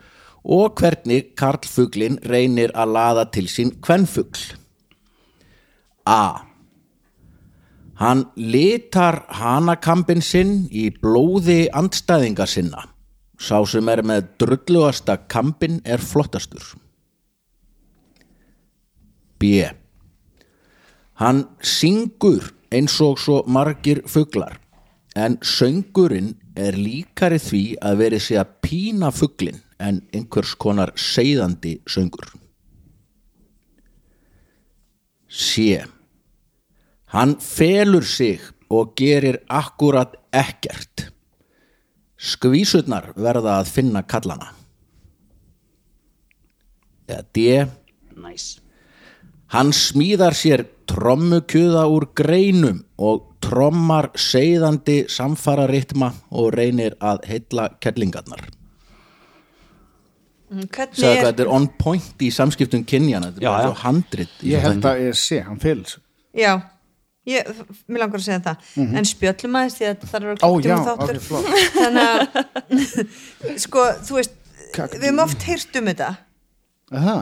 og hvernig karlfuglin reynir að laða til sín kvennfugl A. Hann litar hanakampin sinn í blóði andstæðinga sinna. Sá sem er með drullugasta kampin er flottastur. B. Hann syngur eins og svo margir fuglar, en söngurinn er líkari því að veri sig að pína fuglin en einhvers konar seiðandi söngur. C. Hann felur sig og gerir akkurat ekkert. Skvísurnar verða að finna kallana. Eða D. Nice Hann smíðar sér trommukjöða úr greinum og trommar seiðandi samfara ritma og reynir að heilla kellingarnar. Hvernig sagði hvað er, þetta er on point í samskiptum kynjana þetta er Já, bara já. svo handrit í ég held að ég sé, hann fylgst já ég, mér langar að segja það. En spjöllum aðeins því að það eru ó já, klukkutíma þáttur. ok, flott. Þannig að sko, þú veist við höfum oft heyrt um þetta. Aha.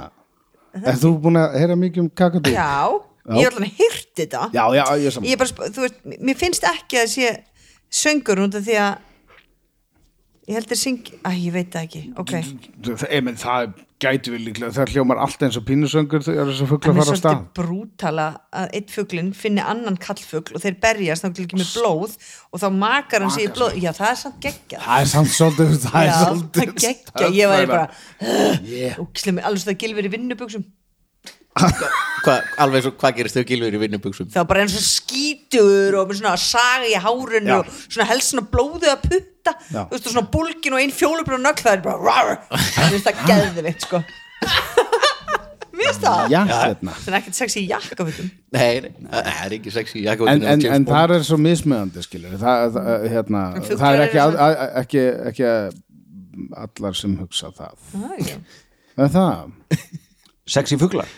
er þú búin að heyra mikið um kakadú? já, ég hef allavega heyrt þetta. Já, já, ég er saman ég er bara, sp- þú veist, mér finnst ekki að sé söngur út af því að ég held að syng æ, ég veit það ekki, ok. Það, ég, menn, það gæti við líklega það hljómar allt eins og pínusöngur þegar hann er fara á stað. svolítið brútala að eitt fuglinn finni annan kallfugl og þeir berjast þá ekki með blóð og þá makar hann sig í blóð. Já það er samt geggjað. Það er samt svolítið það er já, svolítið það er geggjað, ég væri bara yeah. og slemi, alveg svo það gilfur í vinnubuxum Hva, alveg svo hvað gerist þegar gilfur í vinnubuxum? Það var bara eins og skítur og með svona saga í hárinu Já. og svona helst svona blóðið að putta. Já. þú veist og svona bólkin og einn fjólubrun nögg það er bara rar, það finnst það geðvikt sko. Mér finnst það. Já, hérna. Það er ekkert sexy í jakkafutum nei, nei, það er ekki sexy en, en, en það er svo mismöðandi skilur það, það, hérna, En fuglar það er eru ekki, að, svona- að, ekki, ekki allar sem hugsa það. Ah, já. er það? Sexy fuglar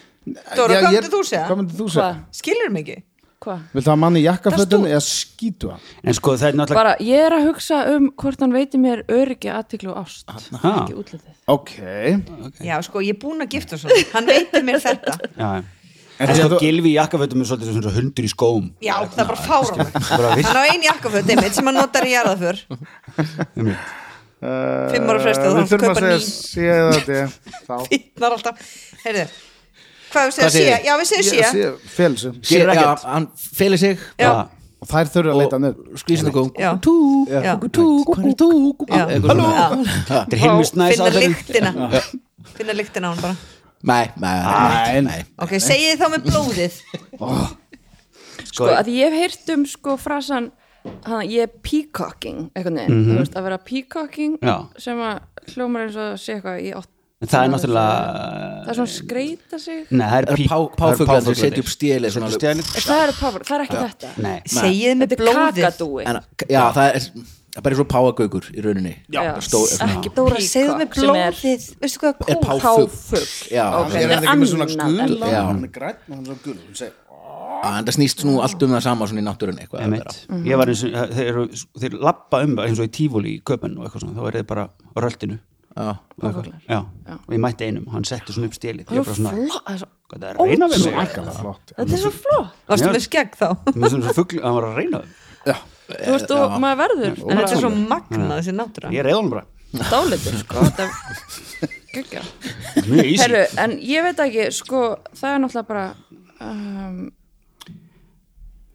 Dóra, hvað myndir þú segja? hvað myndir þú segja? Hvað? skilur mig ekki? Hvað? Viltu hafa mann í jakkafötum Það eða skýtu hann? En sko það er náttúrulega Bara, ég er að hugsa um hvort hann veiti mér öryggi, aðtiklu og ást. Ekki útlitið. Ok. Já sko ég er búin að gifta svona hann veitir mér þetta. Já, En sko þú- gilfi í jakkafötum er svolítið svona hundur í skóm. Já það er bara fára hann á einn jakkaföt einmitt sem hann notar í jarðaför. Uh, Fimm ára fresti og Við þurfum að segja þetta fýtnar alltaf. Heyrðu hvað við segja? Sé. þið? já við segjum sé. já, ekkert. hann feli sig. Og þær þurfa að leita. Eitthvað svona. Já. Þetta er heimist næs finna lyktina. Finna lyktina á hann bara. Nei, nei, ok segið þá með blóðið. Sko, að ég hef heyrt um sko frasan hana, ég er peacocking eitthvað neginn, þú veist, að vera peacocking Já. sem að hljómar eins og sé eitthvað í átt En Það er það náttúrulega er svona skreita sig. Nei, það er Það er pí- pá- það eru páfuglar sem páfuglarnir. setja upp stélið svona alveg- Stélið það er, páfur, það er ekki þetta. Nei. Segið með þetta er blóðið. kakadúi. En, já, það er það er bara svo páagaukur í rauninni. Já. Stó, ekki Dóra segið með sem er- blóðið. Veistu hvað er kó páfugl. Páfugl. Já, Ok, okay. það er ekki með svona annað en- skula Já. Hann er græn og hann er svo gul. Hún segir, það snýst nú allt um það sama svona í náttúrunni eitthvað að Einmitt. vera. Ég var eins og þeir, eru- þeir lappa um eins og í tífúli í köpen og eitthvað svona, þá er þeir bara á röltinu Já. og eitthvað. Já, og ég mætti einum og hann setti svona upp stélið það er bara svona, flott það er svo- það er að reyna við mig? "Svakalega flott. þetta er svo flott. Varstu Já. með skegg þá? hann var að reyna við mig. þú veist, og maður verður en þetta er svo magnað þessi náttúra. Ég reyði hann bara, dálitur sko þetta geggja mjög Herru, en ég veit ekki, sko, það er náttúrulega bara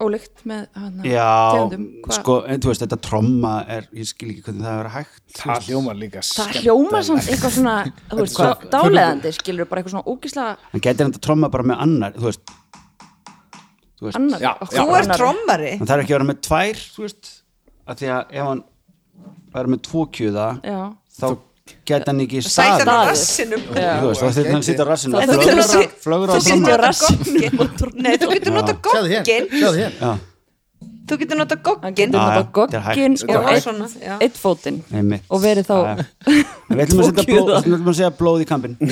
ólíkt með hana, Já, tegundum. Hvað- sko, en þú veist, þetta tromma er, ég skil ekki hvernig það er að vera hægt Það hljómar líka það hljómar samt eitthvað svona, þú veist, svo dáleðandi, skilur bara eitthvað svona ógislega Hann getur þetta tromma bara með annar, þú veist? Þú veist, annar? Já, okkur þú ert trommari. Hann þarf ekki að vera með tvær, þú veist? Að því að ef hann er með tvo kjöða Já, þá gæti hann ekki staðið? þú veist, þá þurfti hann að sitja á rassinu flögur á gogginn. nei þú getur nota goggin þú getur nota goggin goggin og eitt fótinn og verið þá Við ætlum að setja blóð, við ætlum að segja blóð í kampin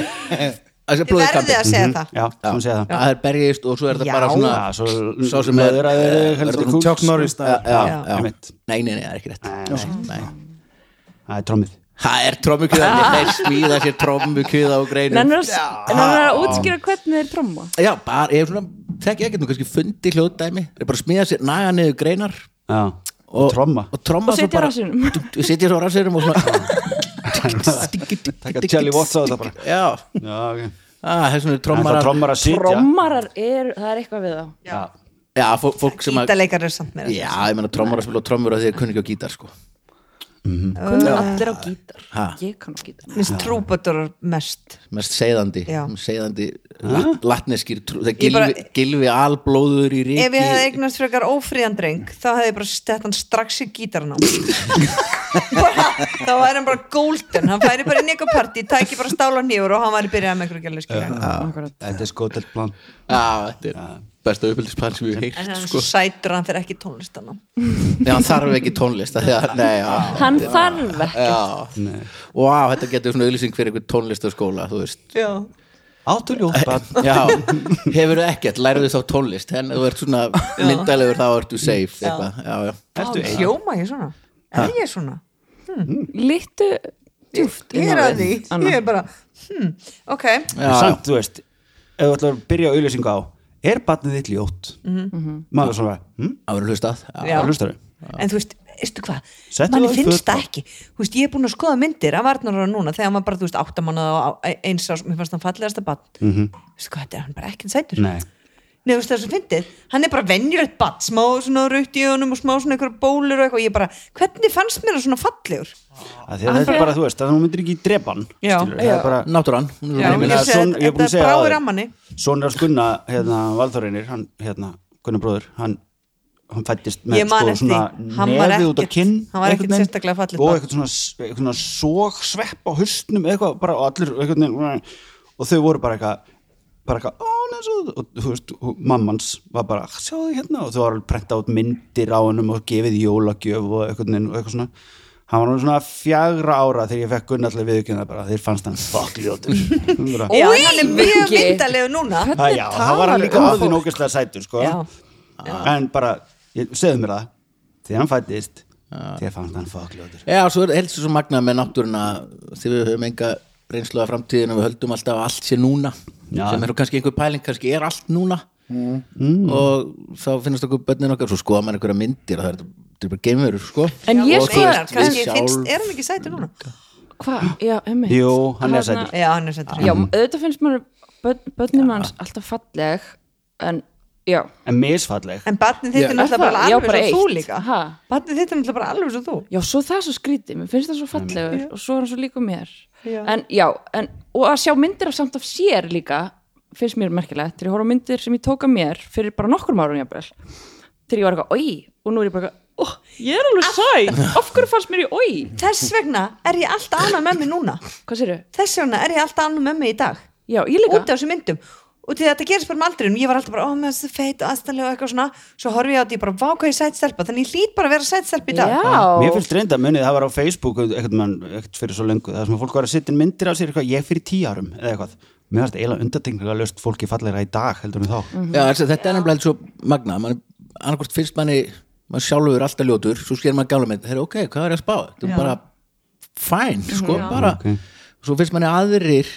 verðið kampi. að segja það. Já, það segja það. Það er bergist og svo er þetta Já. bara svona Já, svo sem er það já. Einmitt. nei, nei, nei, það er ekki rétt. Nei, nei. Það er trommið það er trommukjöða þeir smíða sér trommukjöða á greinum. En hann er að útskýra hvernig þeir tromma? Já, bara, ég hef svona þekki ekkert nú kannski fundi hljóðdæmi. Þeir bara smíða sér, naga niður greinar. Já, og tromma. og tromma Og svo setja bara- rassinum. og setja svo á rassinum og svona Takka Charlie Watts á þetta bara. Já, Já, ok. Ah, er Það er að sitja. Trommarar er, það er eitthvað við þá. Já, já, fólk, sem að gítaleikar er samt meira. Já, ég meina trommarar spila trommur og þeir kunni ekki á gítar sko kunni allir á gítar. Ha. ég kann á gítar. Minnst trúbadorar mest. Mest seiðandi. Lat, latneskir trú- bara- gilvi alblóður í ríki ef ég hefði eignast frekar ófríðan dreng þá hefði ég bara stett hann strax í gítarinn á þá væri hann bara golden. Hann færi bara inn í eitthvað partí, tæki bara stála nýfur og hann væri byrjað með einhverju Akkurat. þetta er skotelt plan já, þetta er besta uppbyldispann sem við en heilt hann er sko. sætur hann fyrir ekki tónlistana Já, hann þarf ekki tónlist af því að, nei, já, hann þarf ekki. Já. og á, þetta getur svona auðlýsing fyrir einhvern tónlistaskóla, þú veist. Já, áttu ljótt barn. Já, hefur ekkert, lærðu þá tónlist? En þú ert svona myndalegur þá ertu safe eitthvað, já, já Ertu ein? hljóma ég svona? Er ég svona? litu djúft ég er að því, ég er bara hmm, ok, Já, samt, þú veist ef þú ætlar að byrja auðlýsingu á er barnið þitt ljót maður svona, hm, það verður hlustað. Hvað hlustar en þú veist, veistu hvað? Manni það finnst það ekki. Þú veist, ég er búin að skoða myndir af Arnar núna þegar hann var bara, þú veist, áttamánuð og á- eins ás, mér fannst hann fallegasta bann mm -hmm. veistu hvað, þetta er hann bara ekkert sætur. Nei, Nei, þú veist það sem fyndið, hann er bara venjulegt bann, smá svona raut í honum og smá svona einhverja bólur og eitthvað, og ég bara, hvernig fannst mér það svona fallegur? að því að þetta er bara, þú veist að þú myndir ekki drepa hann Já. skilurðu, það er bara Náttúran, hún er Já, ég ég ég er búin að segja að skunna, hérna, Valþóreinir hann, hérna, Gunnar bróður hann, hann fættist með Ég sko, eftir svona nefið út á kinn hann var ekkert sérstaklega fallegt og eitthvað svona, eitthvað svona sóg svepp á haustnum eitthvað, bara, og allir eitthvað, og þau voru bara eitthvað bara eitthvað, ó, neins og þú veist, mammans var bara, sjáðu hérna og þau var alveg prenta út myndir á hennum og gefið jólagjöf og eitthvað, og eitthvað svona. Hann var nú svona fjagra ára þegar ég fekk Gunnar til að viðkynna bara, þeir fannst hann fuck ljótur. Bara, Já, en hann er mjög Buggi. myndalegur núna. Það, já, það var hann líka talar um orðin ógæslega sætur sko. Já. en bara, ég, segðu mér það þegar hann fættist þegar fannst hann fokkljóður Já, svo er helst svo magnað með náttúruna því við höfum enga reynslu af framtíðinu við höldum alltaf að allt sé núna Já. sem er nú kannski einhver pæling, kannski er allt núna. Og þá finnast okkur bönnin okkar svo skoða mann einhverja myndir og það er, það er bara geimverur sko. En ég Og sko Einar, kannski sjálf- finnst, er hann ekki sætur núna? hvað, já, emmi Jú, hann er sætur. Já, hann er sætur. Já, auðvitað finnst maður hans alltaf falleg en, já. En misfalleg En barnið þitt er náttúrulega bara? Já, alveg svo þú líka. Ha? Barnið þitt er náttúrulega bara alveg svo þú. Já, svo það er svo skrítið, mér finnst það svo fallegur og svo er hann svo líka mér. Já. en já, en, og að sjá myndir af samt af sér líka finnst mér merkilegt, þegar ég horf á myndir sem ég tók af mér fyrir bara nokkur árum jafnvel. Þegar ég var eitthvað, oi, og nú er ég bara oh, ég er alveg sæt, af hverju fannst mér í oi Þess vegna er ég alltaf annað með mig núna? Þess vegna er ég alltaf annað með mig í dag. Já, Og til þetta gerist bara með aldrinum, ég var alltaf bara, ó, finnst það feit og aðstæðlega og eitthvað svona. Svo horfi ég á ég bara, vá, hvað ég sætt stelpa. Þannig ég hlýt bara að vera sætt stelpa í dag. Já, Mér finnst reynda munið, það var á Facebook eitthvað, mann, eitthvað fyrir svo lengu það sem fólk var að setja myndir á sér eitthvað, ég fyrir tíu árum eða eitthvað, mér finnst eiginlega undartekninga löst fólki fallegra í dag heldur en þá. Já, þessi, þetta er nefnilega svo magnað man, annarkvort finnst manni mann sjálfur alltaf ljótur, svo sker maður gála með þetta ok, hvað að spá, þetta er bara fæn, sko, bara Ok. svo finnst manni aðrir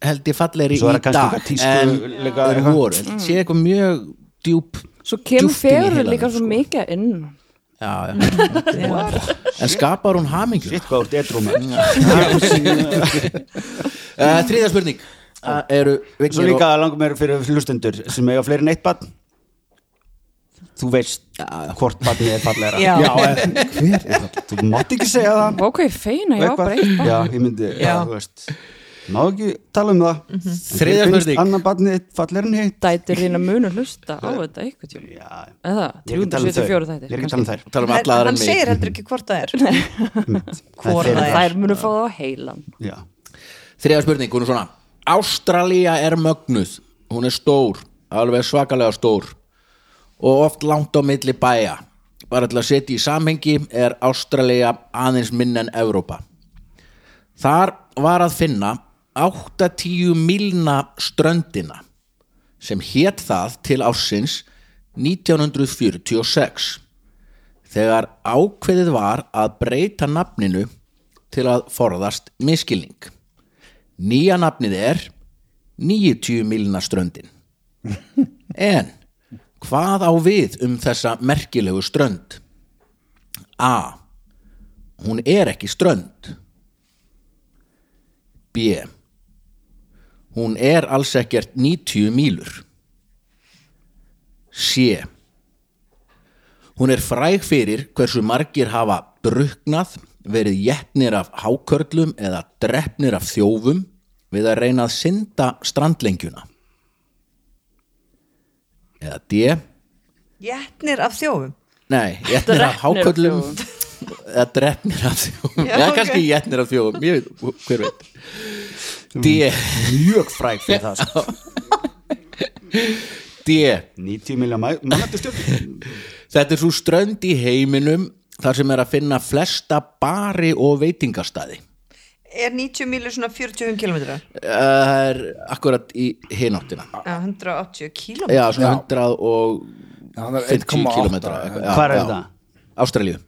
held ég er í dag en voru, mm. sé eitthvað mjög djúp svo kemur djúpt heilanum, líka svo sko. mikið inn. Já, já. en skapar hún hamingju Sitt hvað úr detrum þriðja spurning. Eru Svo líka langum mér fyrir hlustendur sem eiga fleiri en eitt barn. Þú veist hvort barnið er fallegra. Já. Já, en hver er það? Þú mátt ekki segja það. Ég feina, já, bara eitt barn. Já, ég myndi, já, þú veist Má ekki tala um það. Mm -hmm. Þriðja spurning. Annar barnið þitt fallegra en hitt? Dætur þín að munu hlusta á þetta eitthvað Já, eða, ég er ekki að tala um þau. 374 Ég þættir er ekki að tala um þær. Tala um hann segir heldur ekki hvort það er. Hvor það er. þær. munu fá það á heilan. Já, þriðja spurning, hún er svona. Ástralía er mögnuð. Hún er stór, alveg svakalega stór. Og oft langt á milli bæja. Bara til að setja í samhengi er Ástralía aðeins minn en Evrópa. Þar var að finna 8-10 milna ströndina sem hét það til ársins 1946 þegar ákveðið var að breyta nafninu til að forðast miskilning nýja nafnið er 90 milna ströndin. En hvað á við um þessa merkilegu strönd? A. Hún er ekki strönd. B hún er alls ekkert 90 mílur. C hún er fræg fyrir hversu margir hafa druknað verið jettnir af hákörlum eða drefnir af þjófum við að reyna að synda strandlengjuna. Eða D. Jætnir af þjófum? Nei, jettnir af þjófum. eða drefnir af þjófum. Já, Já, ok. kannski jettnir af þjófum Ég veit, hver veit D. Mjög fræg fyrir það sko. D. 90 miljón mannandi stjórn Þetta er svo strönd í heiminum þar sem er að finna flesta bari og veitingastæði Er 90 mílur svona 40 kilometra? Það er akkurat í hináttina. Já, 180 kilometra Já, svona Já. 100 og Já, hann er 50 1,8 kilometra Hvar er þetta? Ástralíu.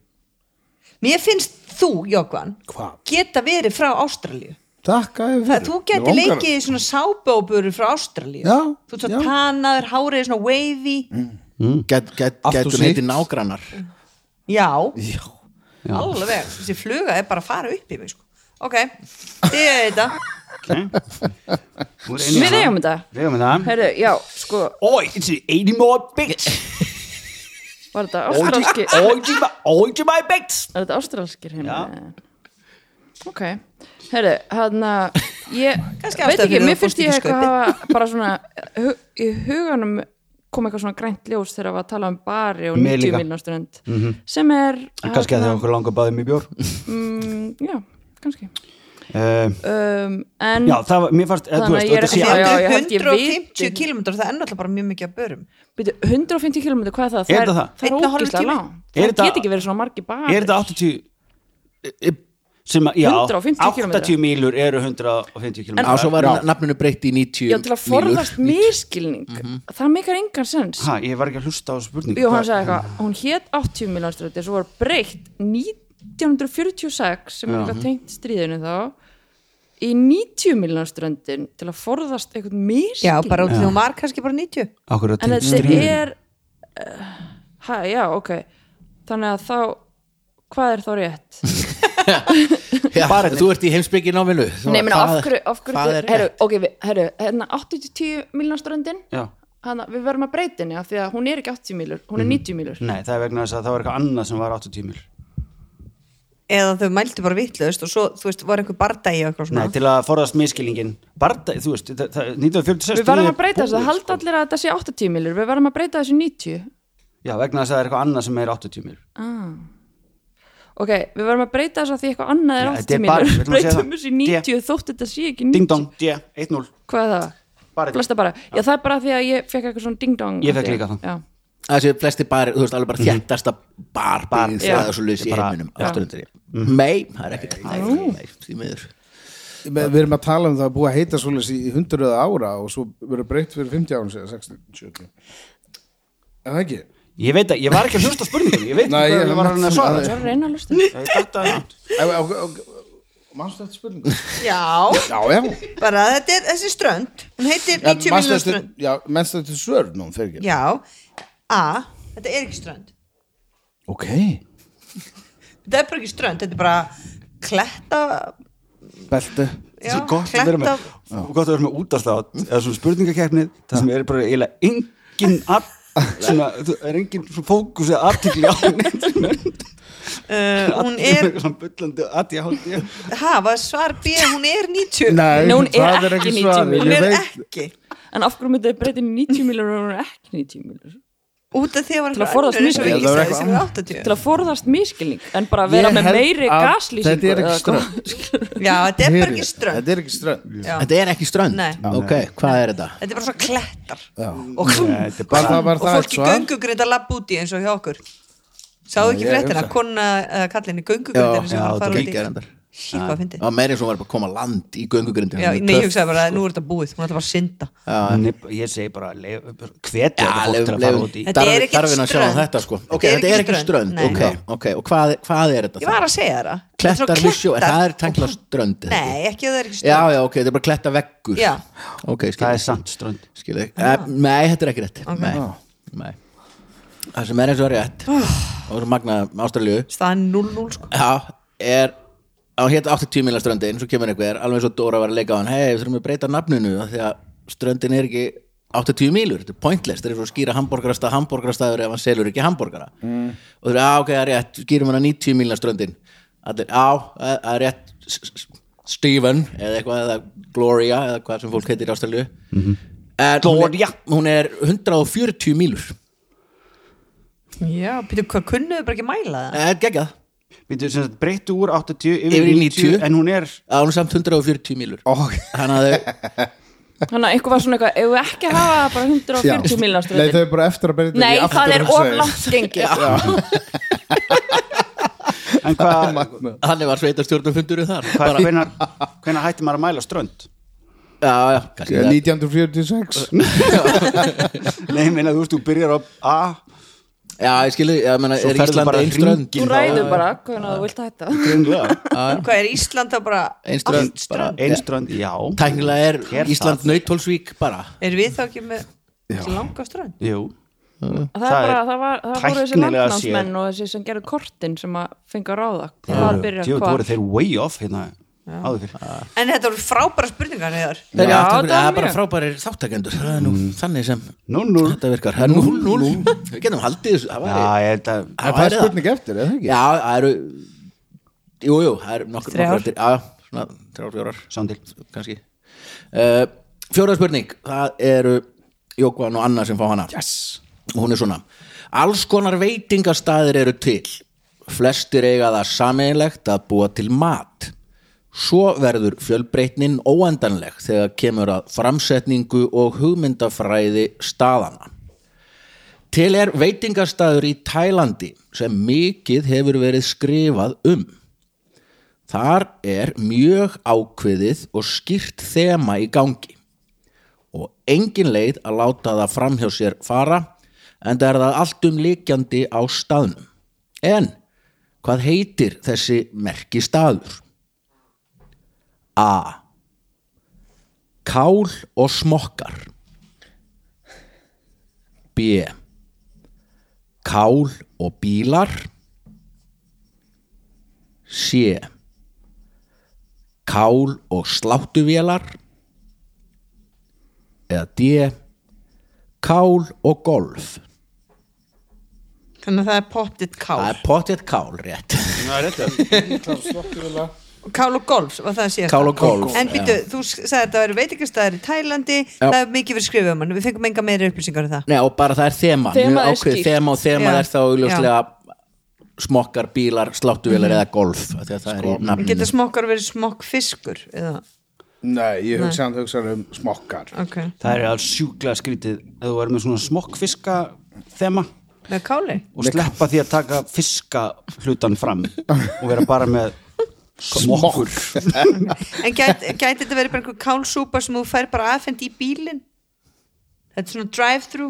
Mér finnst þú, Jókvan Hvað? geta verið frá Ástralíu Takk að þið Það, þú geti leikið í svona sábóburu frá Ástralíu Já, Þú ert svo já. tannaður, hárið er svona wavy Get, get, Allt og Getur heiti nágrannar Já, Já, alveg Þessi fluga er bara að fara upp í mig sko. Ok, þið er þetta Við eigum þetta Við eigum þetta Herru, já, sko, Oi, it's an 80 more bits var þetta ástralski Oi, to my bits Er þetta ástralskir heim? Já. Ok, herru, hann að ég veit ástæða ekki, mér finnst ég eitthvað hafa bara svona hu í huganum kom eitthvað svona grænt ljós þegar við að tala um bari og Mér 90 líka. miljónströnd sem er Kannski að þarna- þegar okkur langar báðum í bjór mm, Já, kannski uh, um, En Já, það var, mér fannst eh, þú Þannig að veist, ég er ekki- allt- já, ég held ég 150 viti. kilometra, það er náttúrulega bara mjög mikið að börum byrju, 150 km, hvað er það? Er þetta það? Það er tími? langt Er Það þetta- get ekki verið svona margi bari Er þetta 80 sem já, 150 kílómetra. 80 mílur eru 150 km Á, svo var nafninu breytt í 90 Já, til að forðast miskilning Mhm. Það meikar engan sens. Ha, ég var ekki að hlusta á spurningu. Hún hét 80 miljónströndi svo var breytt 1946 sem er eitthvað tengt stríðinu þá í 90 miljónströndin til að forðast eitthvað miskilning Já, bara út í þú var kannski bara 90 Akkur að en þetta er uh, ha, já, ok. Þannig að þá hvað er þá rétt? Já, þú ert í heimsbyggi náminu. Nei, menn af hverju, af hverju Hvað er herru, rétt? ok, við- herru, hérna 80-10 miljónströndin Já, hana, við verðum að breyta henni af því að hún er ekki 80 miljór, hún er 90 miljór nei, það er vegna þess að það var eitthvað annað sem var 80 mílur eða þau mæltu bara vitlaust og svo, þú veist, var einhver bardagi og eitthvað svona. Nei, til að forðast miskilningin Barda, þú veist, það, það, 1946 Við verðum að breyta þessu, það halda sko. allir að þetta sé 80 miljór við verðum að breyta þessu í 90 Já, vegna þess að það er eitthvað annað sem er 80 mílur ah. Ok, við verðum að breyta þessu að því eitthvað annað er Já, þetta 80 bara- miljór við ætlum að segja breytum í 90 þótt þetta sé ekki 90 Ding dong, D, 1-0 Hvað er það? Bara Flesta bara, já. Það er bara því að ég fekk eitthvað svona ding dong Ég að- líka það. Já, Þessi flesti bar, þú veist, alveg bara þjættasta bar Bar, já. það er svo lýs í heiminum já. Ástralíu Nei, það er ekki Nei, nei, því miður. Við við erum að tala um það að búa að heita svoleiðis í hundruða ára og svo verður breytt fyrir 50 ára síðan 60, 70 Er það ekki? Ég veit að, ég var ekki að hlusta spurningum Ég veit Nei, ekki ég- hvað ég var að reyna að svara. Er að reyna að lusta Ég datt að það Manstu þetta spurningu? Já, Já, já. Bara þetta er þessi strönd hún heitir 90 manstu miljón eftir- strönd. Já, mennst þetta svör nú, fyrir ekki? Já, A, þetta er ekki strönd. Ok. Þetta er bara ekki strönd, þetta er bara kletta Belti. Já, Svo gott að vera kletta með Gott að vera með útastátt Eða svona spurningakeppnið Það sem er bara eiginlega engin að Svona, þú er engin svona fókus eða artikli á neitt uh, hún er, ha, var svar B hún er 90 Nei, Nei, hún er það ekki 90 svarið, hún er ekki. En af hverju myndið í 90 miljór og hún er ekki 90 miljór út af því að Það var eitthvað sem er 80 Til að forðast miskilning En bara vera með meiri að gaslýsingu þetta er ekki strönd. Já, þetta er bara ekki strönd. Þetta er ekki strönd. Þetta er ekki strönd. Nei. Ok, hvað er þetta? Þetta er bara svona klettar. Og, Þetta er Var bara og það fólki göngugrind að labba úti eins og hjá okkur. Sáðu ekki fréttina, kona kallinni göngugrindin sem já, var að fara þetta Shit, hvað fyndi Það var meira eins og hún var bara að koma á land í göngugrindin Já, nei, ég hugsaði bara að nú er þetta búið, hún ætla bara að synda. Ég segi bara leif- hvetja Já, þetta fólk til lefum, að fara lefum út í Þetta er um strönd. þetta sko. Ok, Þetta er er ekki ekki strönd. og hvað, hvað er þetta? Ég var að segja það. Þetta er Klettar við sjó, það er tengla strönd er það Nei, ekki að það er ekki Já, strönd. já, ok, þetta er bara kletta veggur. Já. Það er sant strönd. Skil ég. Uh, Nei, þetta er ekki rétt. Nei, nei. Það sem er eins og rétt og svo magna Ástralíu. Staðan 0-0 sko. Já, er á hétt 80 milja ströndin svo kemur einhver, alveg eins og Dóra var að leika á hann hei, við þurfum að breyta nafninu af því að ströndin er ekki 80 mílur, þetta er pointless, þetta er svo að skýra hambúrgarastað hambúrgarastæður ef hann selur ekki hambúrgara mm. og þú er, já ok, það er rétt, skýrum hann að 90 milja ströndin allir, já, það það er rétt Stephen, eða eitthvað eða Gloria, eða hvað sem fólk heitir í Ástralíu mm -hmm. en hún Gloria. er, hún er 140 mílur Já, býtum, hvað kunnuðu bara ekki mæla það? það breyttu úr 80 yfir, Yfir í 90, 90. En hún er er samt 140 mílur. Ó, þannig að þau Þannig að einhver var svona eitthvað, ef við ekki að hafa bara 140 Nei, miljónströðin þau er bara eftir að byrja Nei, það er of langt gengið. En hvað, Þannig var sveitarstjórnum fundur þar. Hvað hvenar, hvenar hætti maður að mæla strönd? Já, já, kannski það. 1946 Nei, meina, þú veist, þú byrjar á A Já, ég skilji, ég meina, er Ísland bara einn strönd? Þú ræður bara hvernig þú vilt hætta. Hvað er Ísland þá bara Ein strönd, allt strönd? Já. Tæknilega er Ísland nautólsvík bara. Er við þá ekki með langa strönd? Jú, Það, Það er bara, það, var, það voru þessi landnámsmenn og þessi sem gerðu kortin sem að fengi að ráða. Jú, þú voru þeir way off hérna En þetta voru frábæra spurningar Já, Já, það er bara mjög. frábærir þáttakendur Það er nú þannig sem Nú, nú þetta virkar. Það er 0-0 Við getum haldið þessu. Það Já, væri- ég held að það Það er spurning eftir? Já, það eru Jú, jú, það eru nokkur Þrjár. nokkur eftir. Já, svona þrjár, fjórar. Sándil kannski. Uh, Fjóra spurning. Það eru Jókvan og Anna sem fá hana. Yes. og hún er svona. Alls konar veitingastæðir eru til. Flestir eiga það sameiginlegt að búa til mat Svo verður fjölbreytnin óendanleg þegar kemur að framsetningu og hugmyndafræði staðana. Til er veitingastæður í Tælandi sem mikið hefur verið skrifað um. Þar er mjög ákveðið og skýrt þema í gangi og engin leið að láta það framhjá sér fara en það er það allt um líkjandi á staðnum. En hvað heitir þessi merki staður? A. Kál og smokkar B. Kál og bílar C. Kál og sláttuvélar eða D. Kál og golf Þannig að það er pottitt kál Það er potið kál rétt Kál og golf, var það að sé Kál og golf En býtu, þú sagði að það eru veitingastæðir í Tælandi Það er mikið fyrir skrifum hann Við fengum enga meiri upplýsingar um það. Nei, og bara það er þema, mjög er skýrt. þema og þema Já. er þá augljóslega smokkar, bílar, sláttuvélar eða golf af því að það er í nafninu. Getur smokkar verið smokkfiskur eða, Nei, ég hugsa hann hugsa um smokkar. Ok. Það er alls sjúklega skrítið ef þú verður með svona smokkfiska þema. Með káli? og sleppa því að taka fiska hlutan fram og vera bara með smokkur. En gæti, gæti þetta verið bara einhver kálsúpa sem þú fær bara aðfend í bílinn? Þetta er svona drive-thru.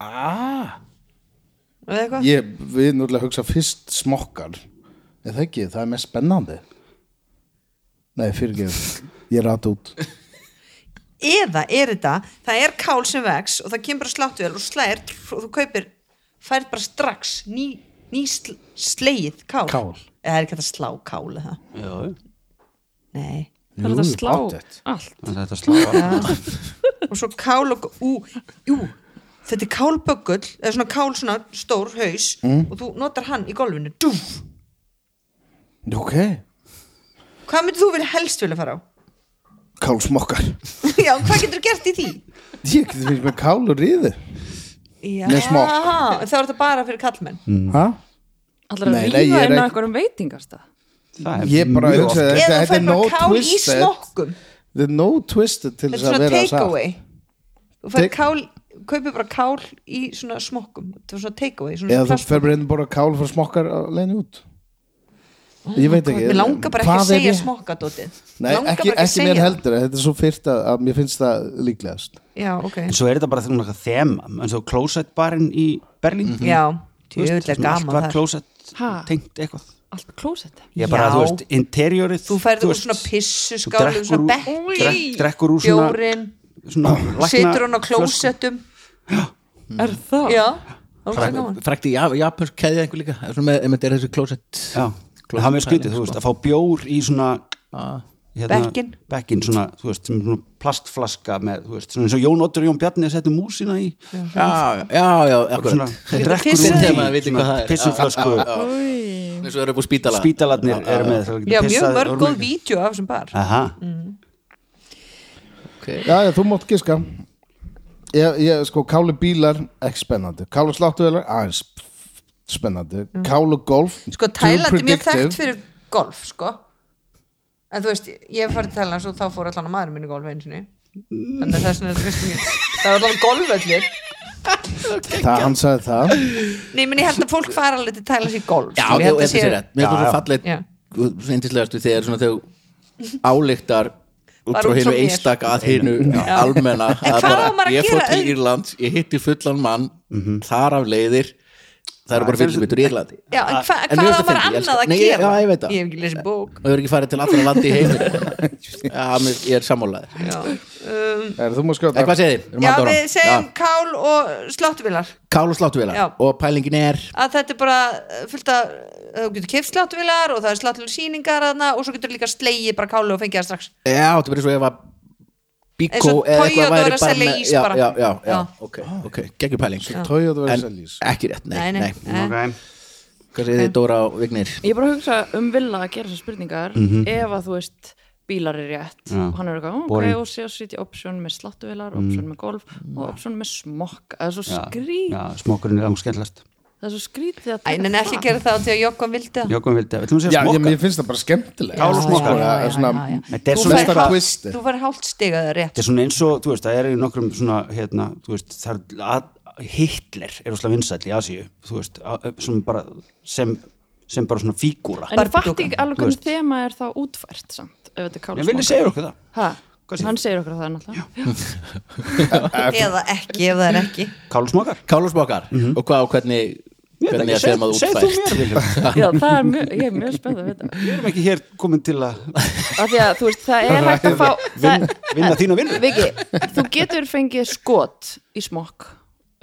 Ah, eða eitthvað? ég, Við núrlega hugsa fyrst smokkar. Er það ekki, það er mest spennandi. Nei, fyrirgef Ég rætt út. Eða er þetta, það er kál sem vex og það kemur bara sláttuvel og slæðir og þú kaupir, færð bara strax ný, ný sl slegið kál. Kál. Eða er ekki hægt að slá kál eða? Já, Nei. Það er þetta að slá allt þetta slá og svo kál og ú, jú, þetta er kálböggull eða svona kál svona stór haus og þú notar hann í golfinu Dúf. Ok, hvað myndir þú vilja helst vilja fara á? kál smokkar já, hvað getur þú gert í því? Ég geti finnst með kál og ríðu Já, Með smokk. þá er þetta bara fyrir kallmenn Hæ? Allar að Nei, nei, ég ríða er inn á einhverjum veitingastað? Það er Ég bara hugsa þetta, eða þú þetta fær er no bara kál í smokkum. Þetta er no twisted til þetta þess er að svona vera take away þú fær Take- kál, kaupir bara kál í svona smokkum. Þetta er svona take away svona Eða þú fer bara inn og bara kál fyrir smokkar að leiðin út Ég veit ekki mér langar bara ekki að segja rétt? smokkadótið Nei, langar ekki, ekki mér heldur Þetta er svo fyrst að, að mér finnst það líklegast. Já, ok, En svo er þetta bara eitthvað þema eins og closet barinn í Berlín. Já, Þú veist, tjóðlega svona allt gaman var closet tengt eitthvað. Allt klósetti Ég bara, Já. þú veist, interiorið þú færði úr svona þú pissuskálum drekkur svona úr- bekki, drekk- drekkur úr svona, situr hann á klósettum Er það? já, það var gaman. Frækti japansk keðja einhver líka. Það er svona með, ef þetta er þessi klósett Já, það hafa með skrítið, þú veist, að fá bjór í svona hérna, Bekkin. bekkin svona, þú veist, sem svona plastflaska með, þú veist, svona eins og Jón Otur og Jón Bjarni að setja músina í. Já, já, já, svona, er. pissuflösku. Eins og eru búið spítala. Spítalarnir eru með já, mjög mörg góð vídeo af þessum bar. Aha, okay. Já, já, þú mátt giska. Ég, ég, sko, káli bílar ekki spennandi, káli sláttuvelar aðeins spennandi, káli golf sko too Tæland er mjög predictive. þekkt fyrir golf sko. En þú veist, ég hef farið til Tæland og þá fór allan að maður minni golf einu sinni. Þannig að þess vegna er mjög það er alveg golfvellir. Það, hann sagði það. Nei, menn ég held að fólk fara alveg til að tæla sér golf Já, að held þessi rétt. Mér finnst það svo yndislegastu þegar svona þau álíktar út frá hinu mér. einstak að hinu almenna En að hvað bara, ég fór til Írlands, ég hitti fullan mann þar af leiðir það eru bara fylgjumitur í Írlandi já, en hva, En hvað var annað að gera? já, ég veit það. ég hef ekki lesið bók. Og ég er ekki farið til allra landi í heimir Já, ég er sammálaður. Já, um, er, En hvað segir þið? Já við segjum Já. kál og sláttuvilar Kál og sláttuvélar. Já. og pælingin er? Að þetta er bara uh, fullt af uh, þú getur keft sláttuvilar og það er sláttuvilar sýningar þarna, og svo getur líka slegið bara kálu og fengið það strax. Já, þetta er bara svo ef að Bíkó eða eitthvað væri bara með já, já, já, já, Já. ok, ok, geggjur pæling. En ekki rétt, nei, Nei, nei, nei, nei. Ok. Hvað segir þið Dóra og Vignir? Ég er bara að hugsa um vilja að gera þessar spurningar. Ef að þú veist bílar er rétt. Og hann er eitthvað, ok, og sé að sitja option með sláttuvelar, option með golf og option með smokk, það er svo skrít já, smokkurinn er skemmtlast það er svo skrítið að Æ, en ekki gera það til að Jokkom vildi það Jókum vildi, við ætlum að já, segja ég, smokka mér finnst það bara skemmtilega Kál og smokkar. Sko, það er svona Þetta er Þú svona fær Mesta hálft- twistið. þú fær hálft stigað rétt Þetta er svona eins og, þú veist, það er í nokkrum svona, hérna, þú veist, það er að, Hitler er óslega vinsæll í Asíu, þú veist, að, sem bara, sem, sem bara svona fígúra. en ég fatt ekki alveg Þú hvernig veist. þema er þá útfært samt, ef þetta er kála En viljið segja okkur það? ha, hann segir okkur það náttúrulega. Eða ekki ef það er ekki. Kálsmokar? Kál og smokkar og hvað og hvernig hvernig er þeim að Viljum. já, það er mjög, ég er mjög spennt að vita. Við erum ekki hér komin til að af því að þú veist, það er hægt að fá vinna þína vinnu. Viki, þú getur fengið skot í smokk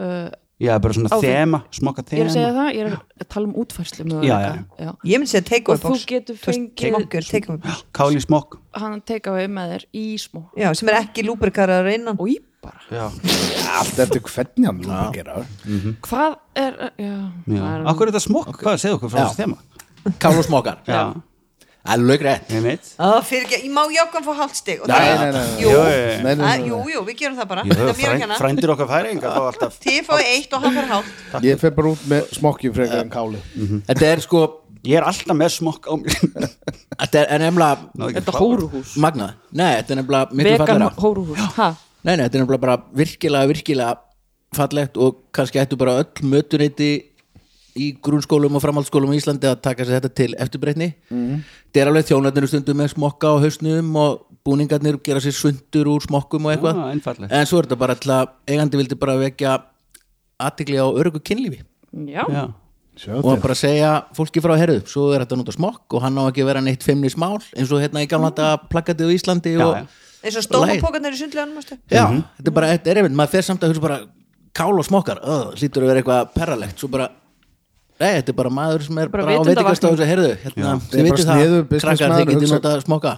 uh, Já, bara svona Á því- þema, smokka ég er að segja þema. það, ég er að tala um útfærslu Já, möguleika. já. ég myndi segja take away og þú box getur Þú veist, fengið smokkar, take away box Kál í smokk. hann teka við með þér í smokk já, sem er ekki lúbrikarar innan og í bara Já. allt eftir hvernig hann lúpa gera hvað er, já, Já. Akkur er þetta smokk? Hvað, segðu okkur frá Já. þessu þema. Kál og smokkar Já. Alveg rétt. Ég ah, má Jokkom fá hálft stig? Og Nei, það nei, er, nei, nei. jú, Jú, jú, Nei, nei, Ah, nei, jú, nei. jú, við gerum það bara. Er frændir okkar færinga fá alltaf þið fáið eitt og hann fær hálft. Ég fer bara út með smokki frekar en káli. Þetta er sko Ég er alltaf með smokk á mér. Þetta er nefnilega þetta klára. hóruhús. Magnað. Nei, þetta er nefnilega vegan hóruhús. Ha, Nei, nei, þetta er nefnilega bara virkilega, virkilega fallegt og kannski ættu bara öll mötuneyti í grunnskólum og framhaldsskólum í Íslandi að taka sér þetta til eftirbreytni mm. þetta er alveg þjónarnir stundum með smokka á hausnum og búningarnir gera sér sundur úr smokkum og eitthvað einfaldlegt. en svo er þetta bara til að eigandi vildi bara vekja aðtikli á örgu kynlífi já, Já. Og til. bara segja fólki frá herðu svo er þetta nút á smokk og hann á ekki að vera neitt feimnis mál eins og hérna í gamla þetta plakatið á Íslandi Já, og já. eins og stómapókarnir í sundleganum. Já, þetta er bara, þetta er einmitt, maður fer samt að hugsa bara kál og smokkar, öð, hlýtur að vera eitthvað perralegt, svo bara nei, þetta er bara maður sem er Bara bara, á veitingastofu sem heyrðu, hérna, þið sniðugur það, krakkar, þið hugsa- notað smokka.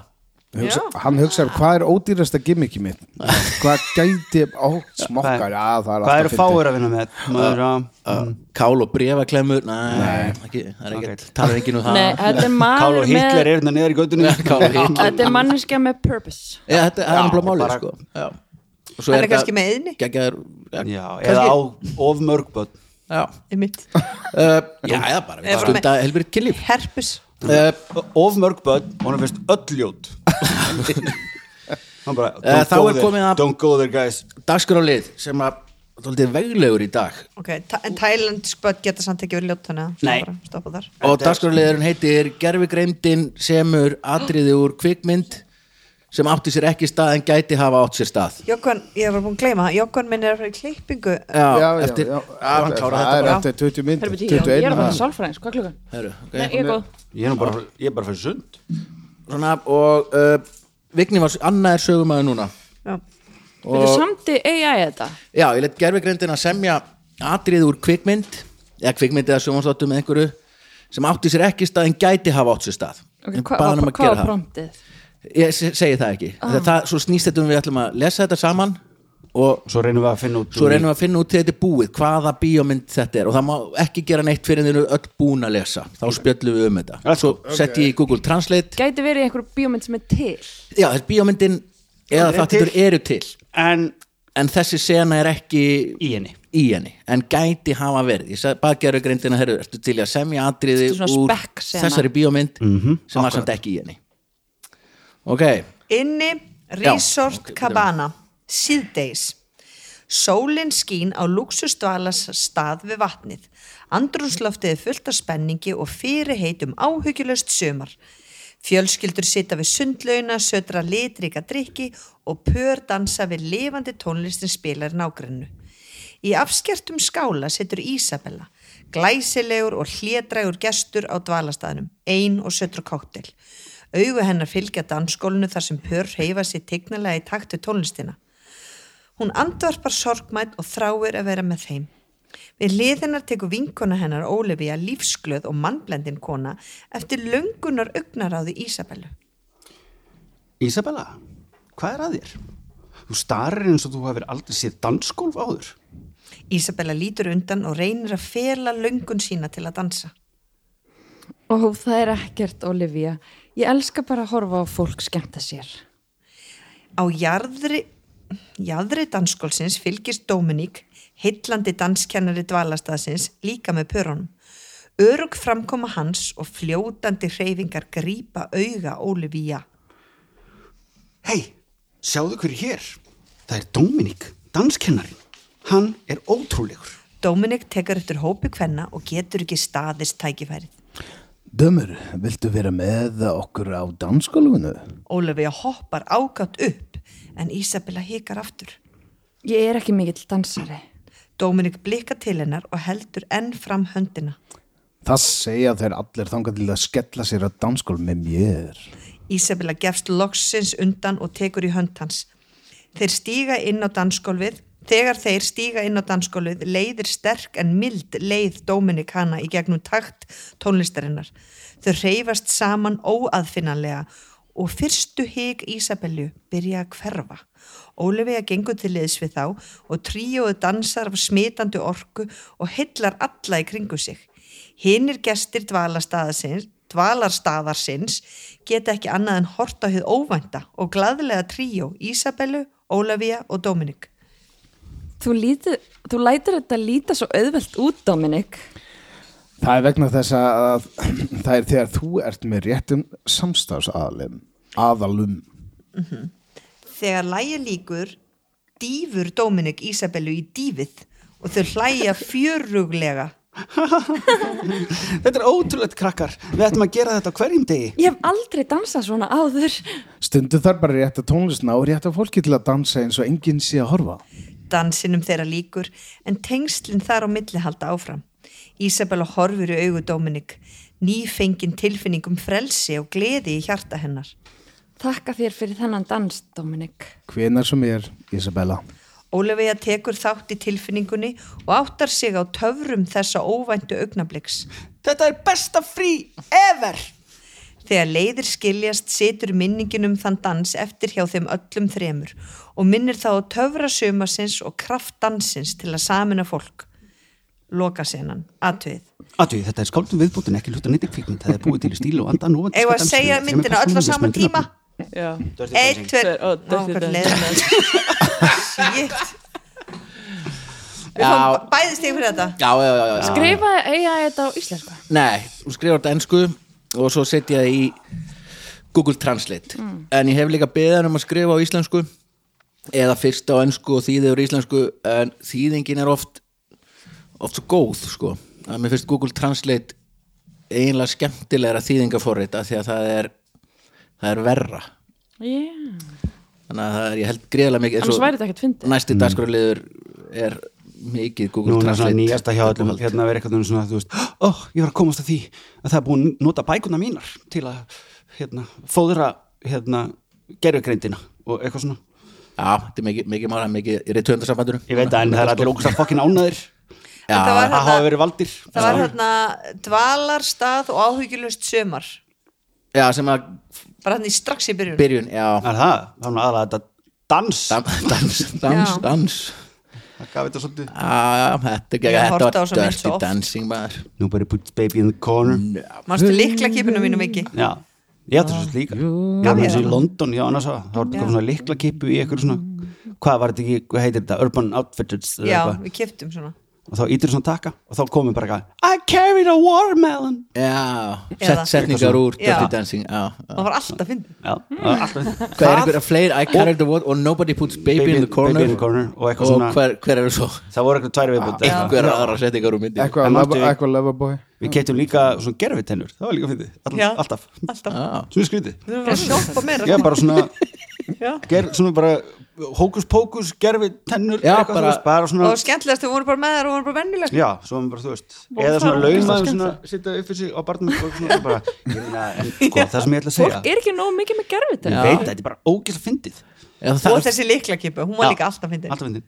Hugsa, hann hugsaði, hvað er ódýrasta gimmiki mitt? Hvað gæti á smokkar, já það er Hvað eru fáir að vinna með? Maður að uh, kál og brefaklemmur, nei, ekki, það er ekkert, talar enginn um það. Nei, þetta er Kál og Hitler er hérna niður í Hitler. þetta er manneskja með purpose. Já, þetta er náttúrulega málið, bara- sko. Og svo Hann er þetta eða á of já, Einmitt. uh, já, já, bara bara stunda helbriðt kynlíf. herpes. Uh, Of mörg börn og hann finnst öll ljót. Hann bara Eh, don't þá go er there, komið að- Don't go there guys. dagskrálið sem að Þóltið veglegur í dag. Ok, ta- en Thailandsk börn geta samt ekki verið ljótt og dagskráliðurinn heitir Gerfigreimdin semur atriði úr kvikmynd sem átti sér ekki stað en gæti hafa átt sér stað. Jokkon, ég var búin að gleyma Jokkon minn er að fara í klippingu. Já, já, já, eftir, já, já, hann klára það þetta er bara. eftir 20 mynd Herra, beti, ég, ég er að fara 21 til sálfræðins, hvað er klukkan? Heru, okay. Nei, ég er góð. Ég er nú bara, ég er bara fyrir sund. Svona, og uh, Vigni var annað er sögumæður núna. Já. Þetta samti AI þetta? Já, ég let Gerfigreimdin að semja atriði úr kvikmynd eða kvikmynd eða sjónvarsdóttu með einhverju sem átti sér ekki stað en gæti hafa átt sér stað. Okay, Ég að segi það ekki. Það, það, Svo snýst þetta um við ætlum að lesa þetta saman og Svo reynum við að finna út svo reynum við að finna út þetta er búið hvaða bíómynd þetta er. Og það má ekki gera neitt fyrir en þeir eru öll búin að lesa. Þá spjöllum við um þetta. Svo setti ég í Google Translate. Gæti verið einhver bíómynd sem er til. Já, þessi bíómyndin eða þáttur eru til. En en þessi sena er ekki í henni. í henni. En gæti hafa verið. Ég sagði bara gerðu greindina herru ertu til að semja atriði úr þessari bíómynd Mhm, sem var samt ekki í henni ok, inni Resort Já. Cabana Síðdeis. Sólin skín á luxustvalas stað við vatnið. Andrúnsloftið er fullt af spenningi og fyrirheitum áhugjulegst sömar. Fjölskyldur sita við sundlauna, södra litrika drikki og pör dansa við lifandi tónlistin spilar nágrennu. Í afskertum skála situr Ísabella, glæsilegur og hlédrægur gestur á dvalastæðnum, ein og södra káttel. Augu hennar fylgja dansskólinu þar sem pör reyfa sér tegnalega í takt við tónlistina. Hún andvarpar sorgmætt og þráir að vera með þeim. Við hliðinar tekur vinkona hennar Ólefía lífsglöð og mannblendin kona eftir löngunar augnaráði Ísabellu. Ísabella, hvað er að þér? Þú starir eins og þú hafið aldrei séð dansgólf áður. Ísabella lítur undan og reynir að fela löngun sína til að dansa. Ó, það er ekkert, Olivia. Ég elska bara að horfa á fólk skemmta sér. Á jarðri, jarðri dansskólsins fylgist Dominík, heillandi danskennari dvalastæðsins, líka með pörunum. Örug framkoma hans og fljótandi hreyfingar grípa auga Ólefía. Hei, sjáðu hverju hér. Það er Dominík, danskennarin. Hann er ótrúlegur. Dominík tekur eftir hópi kvenna og getur ekki staðist tækifærið. Dömur, viltu vera með okkur á dansskólinu? Ólefía hoppar ágátt upp en Ísabella hikar aftur. Ég er ekki mikill dansari. Dominík blikka til hennar og heldur enn fram höndina. Það segja þeir allir þangað til að skella sér á dansskól með mér. Ísabella gefst loksins undan og tekur í hönd hans. Þeir stíga inn á dansskólfið. Þegar þeir stíga inn á dansskólfið leiðir sterk en mild leið Dominik hana í gegnum takt tónlistarinnar. Þau reyfast saman óaðfinnanlega og fyrstu hig Ísabellu byrja að hverfa. Ólefið gengur til liðs við þá og tríóðu dansar af smitandi orku og hillar alla í kringu sig. Hinnir gestir dvalarstaðarsins, dvalarstaðarsins geta ekki annað en horta hið óvænta og gladlega tríó Ísabellu, Ólafía og Dominik. Þú, líti, þú lætur þetta líta svo auðvelt út, Dominik. Það er vegna þess að það er þegar þú ert með réttum samstafsaðalum, aðalum. Þegar lægi líkur dýfur Dominik Ísabellu í dýfið og þau hlæja fjöruglega. Þetta er ótrúlegt krakkar. Við ættum að gera þetta hverjum degi. Ég hef aldrei dansað svona áður. Stundu þar bara rétt að tónlistina og rétt að fólki til að dansa eins og enginn sé að horfa. Dansinum þeirra líkur en tengslinn þar á milli halda áfram. Ísabella horfur í augu Dominik, nýfengin tilfinningum frelsi og gleði í hjarta hennar. Þakka þér fyrir þennan dans, Dominik. Hvenar sem er, Isabella. Ólefið tekur þátt í tilfinningunni og áttar sig á töfrum þessa óvæntu augnabliks. Þetta er besta frí ever! Þegar leiðir skiljast situr minningin um þann dans eftir hjá þeim öllum þremur og minnir þá á töfra sumasins og kraft dansins til að samina fólk. Loka senan, aðtöið. Atvið, þetta er skáldum viðbútin ekki hluta nýttir kvikmynd. Það er búið til í stíl og andan og... Eða að segja myndina öll á saman tíma? Já. Eitt, tver, Shit. Við Já. fáum bæði stig fyrir þetta. Já, já, já, já. Skrifa eiga þetta á íslensku. Nei, þú skrifar þetta ennsku og svo setja það í Google Translate en ég hef líka beðan um að skrifa á íslensku eða fyrst á ennsku og þýðið úr íslensku en þýðingin er oft oft svo góð sko að mér finnst Google Translate eiginlega skemmtilegra þýðingaforrit af því að það er það er verra Yeah. þannig að það er, ég held greiðlega mikið eins Annars og væri þetta ekkert fyndið. næsti mm. dagskrárliður er mikið Google Nú er Translate nýjasta hjá öllum hérna verið eitthvað svona, þú veist, ó, ég var að komast að því að það er búin að nota bækuna mínar til að, hérna, fóðra hérna, gerfugreindina og eitthvað svona þetta er mikið, mikið mála, mikið í reytöndasambandinu Ég veit að en það er allir ógust að fokkin var að hérna- hafa verið valdir. Það var hérna dvalarstað og áhyggjulust sömar. Já, sem að Bara hann í strax í byrjun. byrjun, já. Er það? Það var aðalega þetta dans. Dans, dans, dans. Það gaf þetta svolítið. Þetta er ekki Ég þetta var dirty dancing Nobody puts baby in the corner. Manstu likla kipinu mínu mikið? Já, ég ætti svo líka. Gaf mér þessi í London, já, annars að það var eitthvað svona likla kipu í eitthvað svona Hvað var þetta ekki, hvað heitir þetta, Urban Outfitters eða Já, eitthvað? við kiptum svona. og þá ítir svona taka og þá komum bara eitthvað I carried a watermelon. Já, set, setningar úr Já. Dirty Dancing já, já. það var alltaf fyndið. Já, það var alltaf Hvað er einhverja fleiri I carried the water og nobody puts baby, in the corner? baby in the corner og eitthvað og svona. hver, hver eru svo? Það voru eitthvað tværi viðbútt einhverja aðra setningar úr myndi eitthvað Við keitum líka svona gerfitennur það var líka fyndið, Já. All, alltaf. Alltaf, ah. svona skrítið. Þú erum að sjálfa meira. Já, bara svona, Já. ger, svona bara hókus pókus, gerfitennur Já, eitthvað, bara- þú veist, bara svona og skemmtilegast þau voru bara með þær og voru bara vennileg Já, svo var bara, þú veist Og eða svona var lauma ógeðslega svona, sitta upp fyrir sig á barnum og svona bara, ég meina, en sko, það sem ég ætla að segja fólk er ekki nóg mikið með gerfið ég veit að þetta er bara ógeðslega fyndið. Og þessi liklakipu, hún var líka alltaf fyndið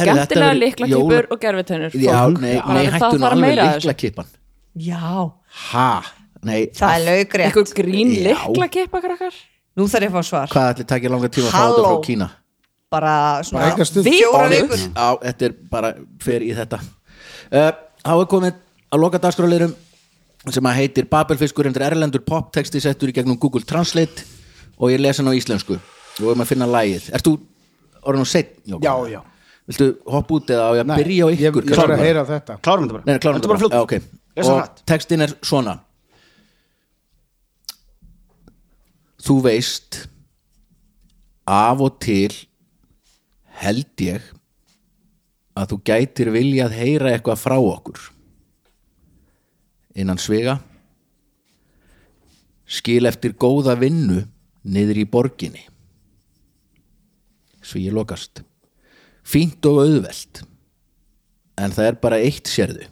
skemmtilega verður liklakipur og gerfitennur Já, nei, nei hættu nú alveg liklakipan já, Ha, nei það er laugrétt einhver grín Já. liklakipa krakkar? Nú þarf ég að fá svar. Hvað ætli takja langa tíma að fá Halló. þetta frá Kína? bara svona fjóra vikur. Já, þetta er bara fer í þetta. Uh, Há er komið að loka dagskráleirum sem að heitir Babelfiskur endur erlendur poptexti settur í gegnum Google Translate og ég lesa hann á íslensku. Og við erum að finna lægið Ert þú orðin og seitt? já, já. Viltu hoppa út eða á ég að byrja á ykkur? ég þarf að heyra þetta. Klárum þetta bara, Nei, klárum þetta bara fljótt Já, ok. Lesa Og textin er svona. Þú veist af og til held ég að þú gætir viljað heyra eitthvað frá okkur. Innan svega skil eftir góða vinnu niður í borginni svíi lokast. Fínt og auðvelt en það er bara eitt sérðu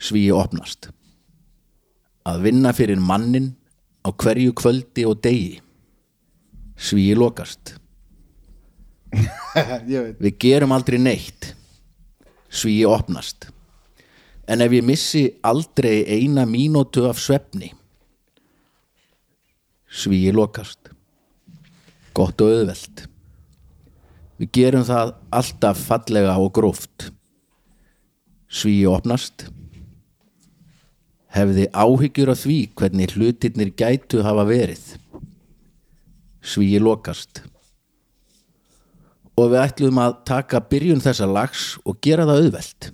svíi opnast. Að vinna fyrir mannin á hverju kvöldi og degi svíi lokast. Við gerum aldrei neitt svíi opnast. En ef ég missi aldrei eina mínútu af svefni svíi lokast. Gott og auðvelt við gerum það alltaf fallega og gróft. Svíi opnast. Hefði áhyggjur af því hvernig hlutirnir gætu hafa verið. Svíi lokast. Og við ætlum að taka byrjun þessa lags og gera það auðvelt.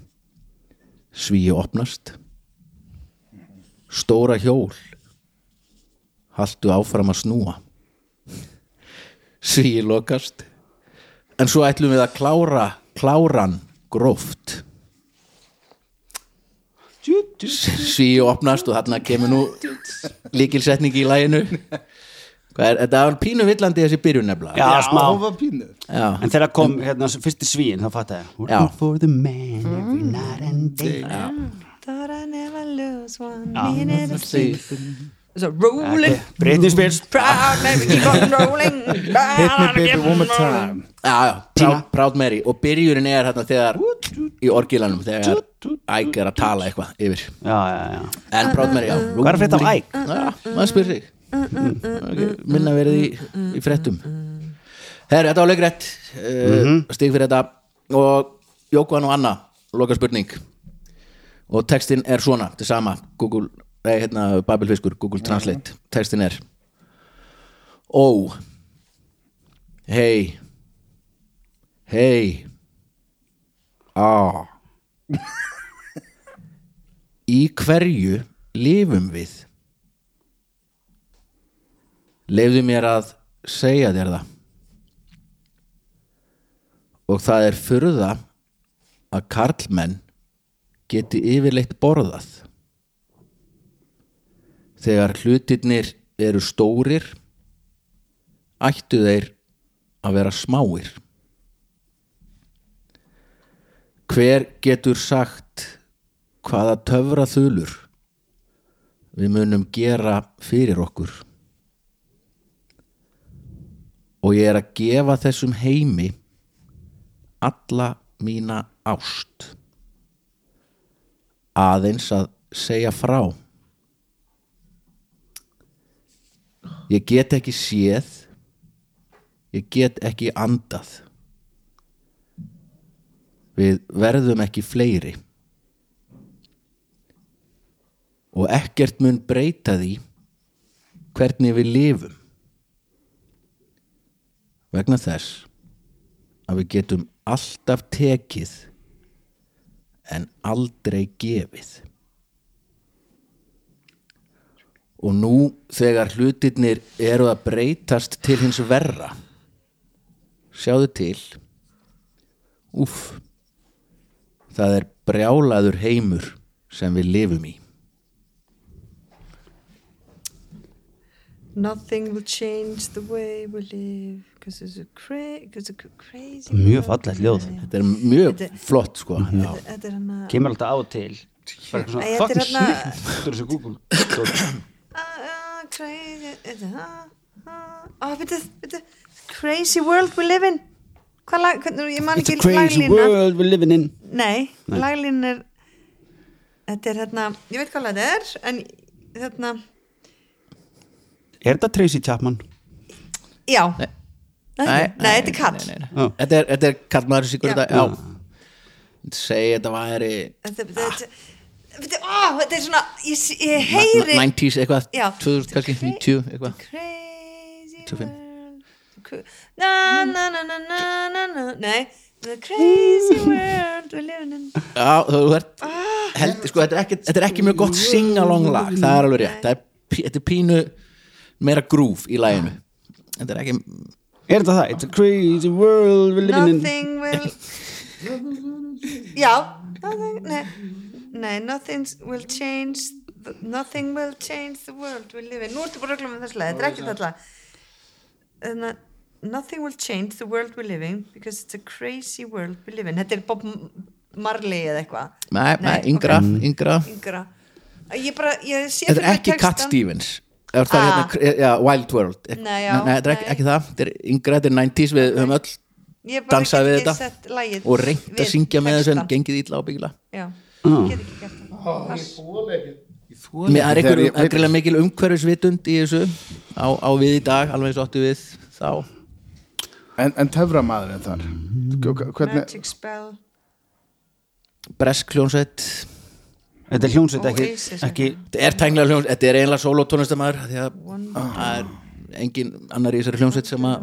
Svíi opnast. Stóra hjól. Haltu áfram að snúa. Svíi lokast en svo ætlum við að klára kláran gróft. Svíi opnast og þarna kemur nú líkilsetning í læginu Hvað er, þetta var pínu villandi þessi byrjun nefnilega. Já, smá. hún var pínu. Já. En þegar kom hérna fyrsti svín þá fatt ég. Já. Working for the man every night and day. Thought I never lose one minute of sleep. Rolling. Britney Spears. Proud baby keep on rolling. Hit me baby one more time. Já, já, Proud, Mary. Og byrjunin er hérna þegar í orgilanum þegar Æk er að tala eitthvað yfir. Já, já, já. En Proud Mary, já. Hvað er að frétta af Æk? Já, maður spyr sig. Minna verið í, í fréttum. Herri, þetta var leikrætt uh, stig fyrir þetta. Og Jókvan og Anna, loka spurning og textin er svona til sama, Google, nei, hérna Babelfiskur, Google Translate, textin er. Ó. Hei Hei Á Í hverju lifum við? Leifðu mér að segja þér það. Og það er furða að karlmenn geti yfirleitt borðað þegar hlutirnir eru stórir ættu þeir að vera smáir. Hver getur sagt hvaða töfra þulur við munum gera fyrir okkur? Og ég er að gefa þessum heimi alla mína ást. Aðeins að segja frá ég get ekki séð. Ég get ekki andað. Við verðum ekki fleiri. Og ekkert mun breyta því hvernig við lifum. Vegna þess að við getum alltaf tekið en aldrei gefið og nú þegar hlutirnir eru að breytast til hins verra. Sjáðu til. Úff. Það er brjálaður heimur sem við lifum í. Nothing will change the way we live Cause it's a, cra it's a crazy Mjög we ljóð. þetta er mjög Þetta- flott sko. Já. Þetta er hann að kemur alltaf á til. Er fucking hérna- snill þetta er þessi Google dót. Ah, ah, ah, ah, ah, byrju, byrju, Crazy world we live in. Hvað lag, hvernig, ég man It's a ekki crazy laglína world we're living in. Nei, laglín er Þetta er hérna, ég veit hvað þetta er En hérna, Er þetta Tracy Chapman? já. Nei. Nei, nei, þetta er nei, nei, nei. Já. Þetta er, þetta er kallmaður sem sigur Já. þetta já. Segi þetta væri Þetta, þetta, þetta, ó, þetta er svona Ég, ég heyri 90s eitthvað, Já. 2000 kannski, 90 eitthvað Crazy 25. world Cra- Na na na na na na na Nei The crazy world we live in Já, þú ert Ah. held, sko, þetta, er ekki, þetta er ekki mjög gott sing-along lag, það er alveg rétt það er, þetta er pínu meira groove í laginu þetta er ekki Er þetta það? It's a crazy world we're living in Nothing will Já nothing, nei, nei, nothing will change the, Nothing will change the world we live in. Nú ertu bara að með þessu lag, þetta er ekki þetta Þannig að Nothing will change the world we live in because it's a crazy world we live in. Þetta er Bob Marley eða eitthvað. Nei, nei, yngra, yngra yngra Ég bara, ég sé þetta fyrir er mér ekki Cat. Stevens. Er það Ah. hérna, já, Wild World? Ek- Nei, já, nei, þetta er ekki, ekki það. Þetta er yngra, þetta er 90s, við höfum öll Ég bara dansað get við ekki þetta sett lagið og reynt að við syngja með þessu en gengið ítla ábyggilega Já, Ah. get ekki gert það. Mér er Þegar einhver ég- það er greiðlega mikil umhverfisvitund í þessu. Á, á við í dag, alveg eins og áttu við þá. En, en töframaðurinn þar? Hvernig, Magic spell. Bresk hljónsveit Þetta er hljónsveit ekki, ekki Þetta er tæknilega hljónsveit, þetta er eiginlega solotónlistamæður því að One það er engin annar í þessari hljónsveit sem að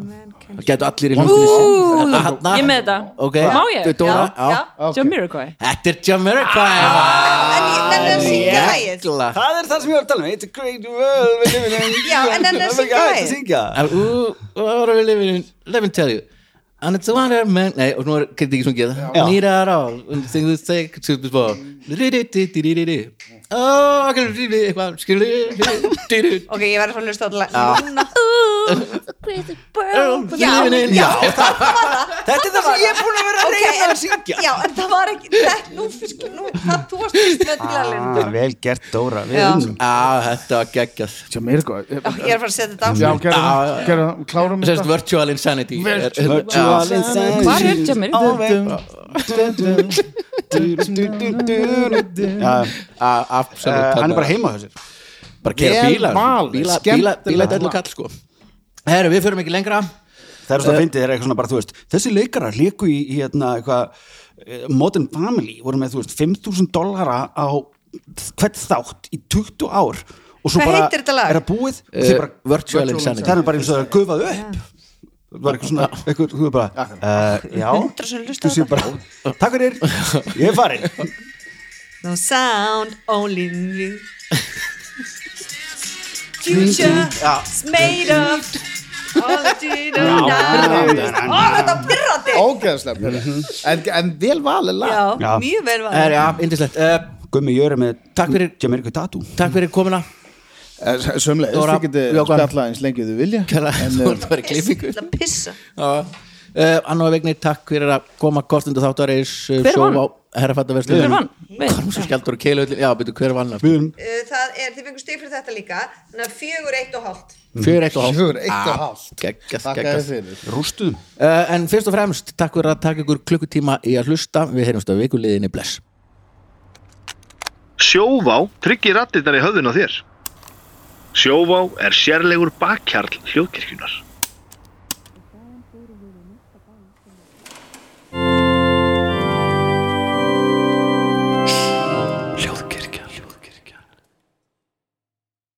það getur allir í hljónsveitinni Hanna Ég með þetta. Ok, Má ég? Jamiroquai Þetta er Jamiroquai En ég nenni að syngja lagið Jækla Það er það sem ég var að tala um. It's a great world we're living in. Já, en hann er að Það syngja ekki hægt lagið. að syngja. Ooh, what are we living in? Let me tell you And it's a wonder man Nei, og nú er kritikið sungið Já. Need it all Thing to take to be for Oh, I can read it Eitthvað Skilur Ok, ég að fara að hlusta á þetta Þetta er það sem ég er búin að vera að reyna að syngja Já, en það var ekki þetta, Nú, fyrst, nú, það glalinn ah, Vel gert Dóra Við Já. unnum Já, þetta var geggjað Jamaica Ég er að fara að setja þetta á klárum þetta virtual insanity Virtual insanity. Hvar er Jamiroquai? Já, A- Absolutt eh, Hann er bara heima hjá sér Bara kera Vel bíla valið, Bíla, bíla, skemmtilegt bíla dellu lag. kall sko Herru, við förum ekki lengra. Það er svona fyndið, það er eitthvað svona bara, þú veist Þessi leikarar leiku í, í hérna, eitthvað eh, Modern Family voru með, þú veist 5.000 dollara á hvert þátt í 20 ár og svo Hvað bara heitir þetta lag? er það búið? Og Uh, þeir bara, Virtual Insanity. Það er bara eins og það er gufað upp það var eitthvað svona, eitthvað, þú er bara uh, já, þú sé bara takk fyrir, ég er farin. No sound, only you. Future is made of Ó, þetta er pyrrandi Ógeðslega pyrrandi. en, en vel valið lag. Já, Já. mjög vel var Herru, já, indislegt uh, Gummi Jöri með Takk fyrir- Jamaica Tattoo. Takk fyrir komuna. Sömlega, Dóra, þið getið Jóhann. spjalla eins lengi þið vilja. Kæra, En, Þú eh, ert bara í klippingu. Það pissa uh, Anna og Vigni, takk fyrir að koma kostundu þáttareis uh, Hver vann? á herrafattaverslun Hver vann? Við. Hvað er svo skjaldur og keilu Já, byrju, hver vann? Við erum Uh, Það er, þið fengur stig fyrir þetta líka Þannig að fjögur, eitt og hálft Fjör eitt og hálf Fjögur, eitt og hálft. Geggjast, þér geggjast fyrir rústuðum uh, En fyrst og fremst, takk fyrir að taka ykkur klukkutíma í að hlusta Við heyrjumst að vikuliðinni bless Sjóvá tryggir rattirnar í höfðun á þér. Sjóvá er sérlegur bakkjarl hljóðkirkjunar.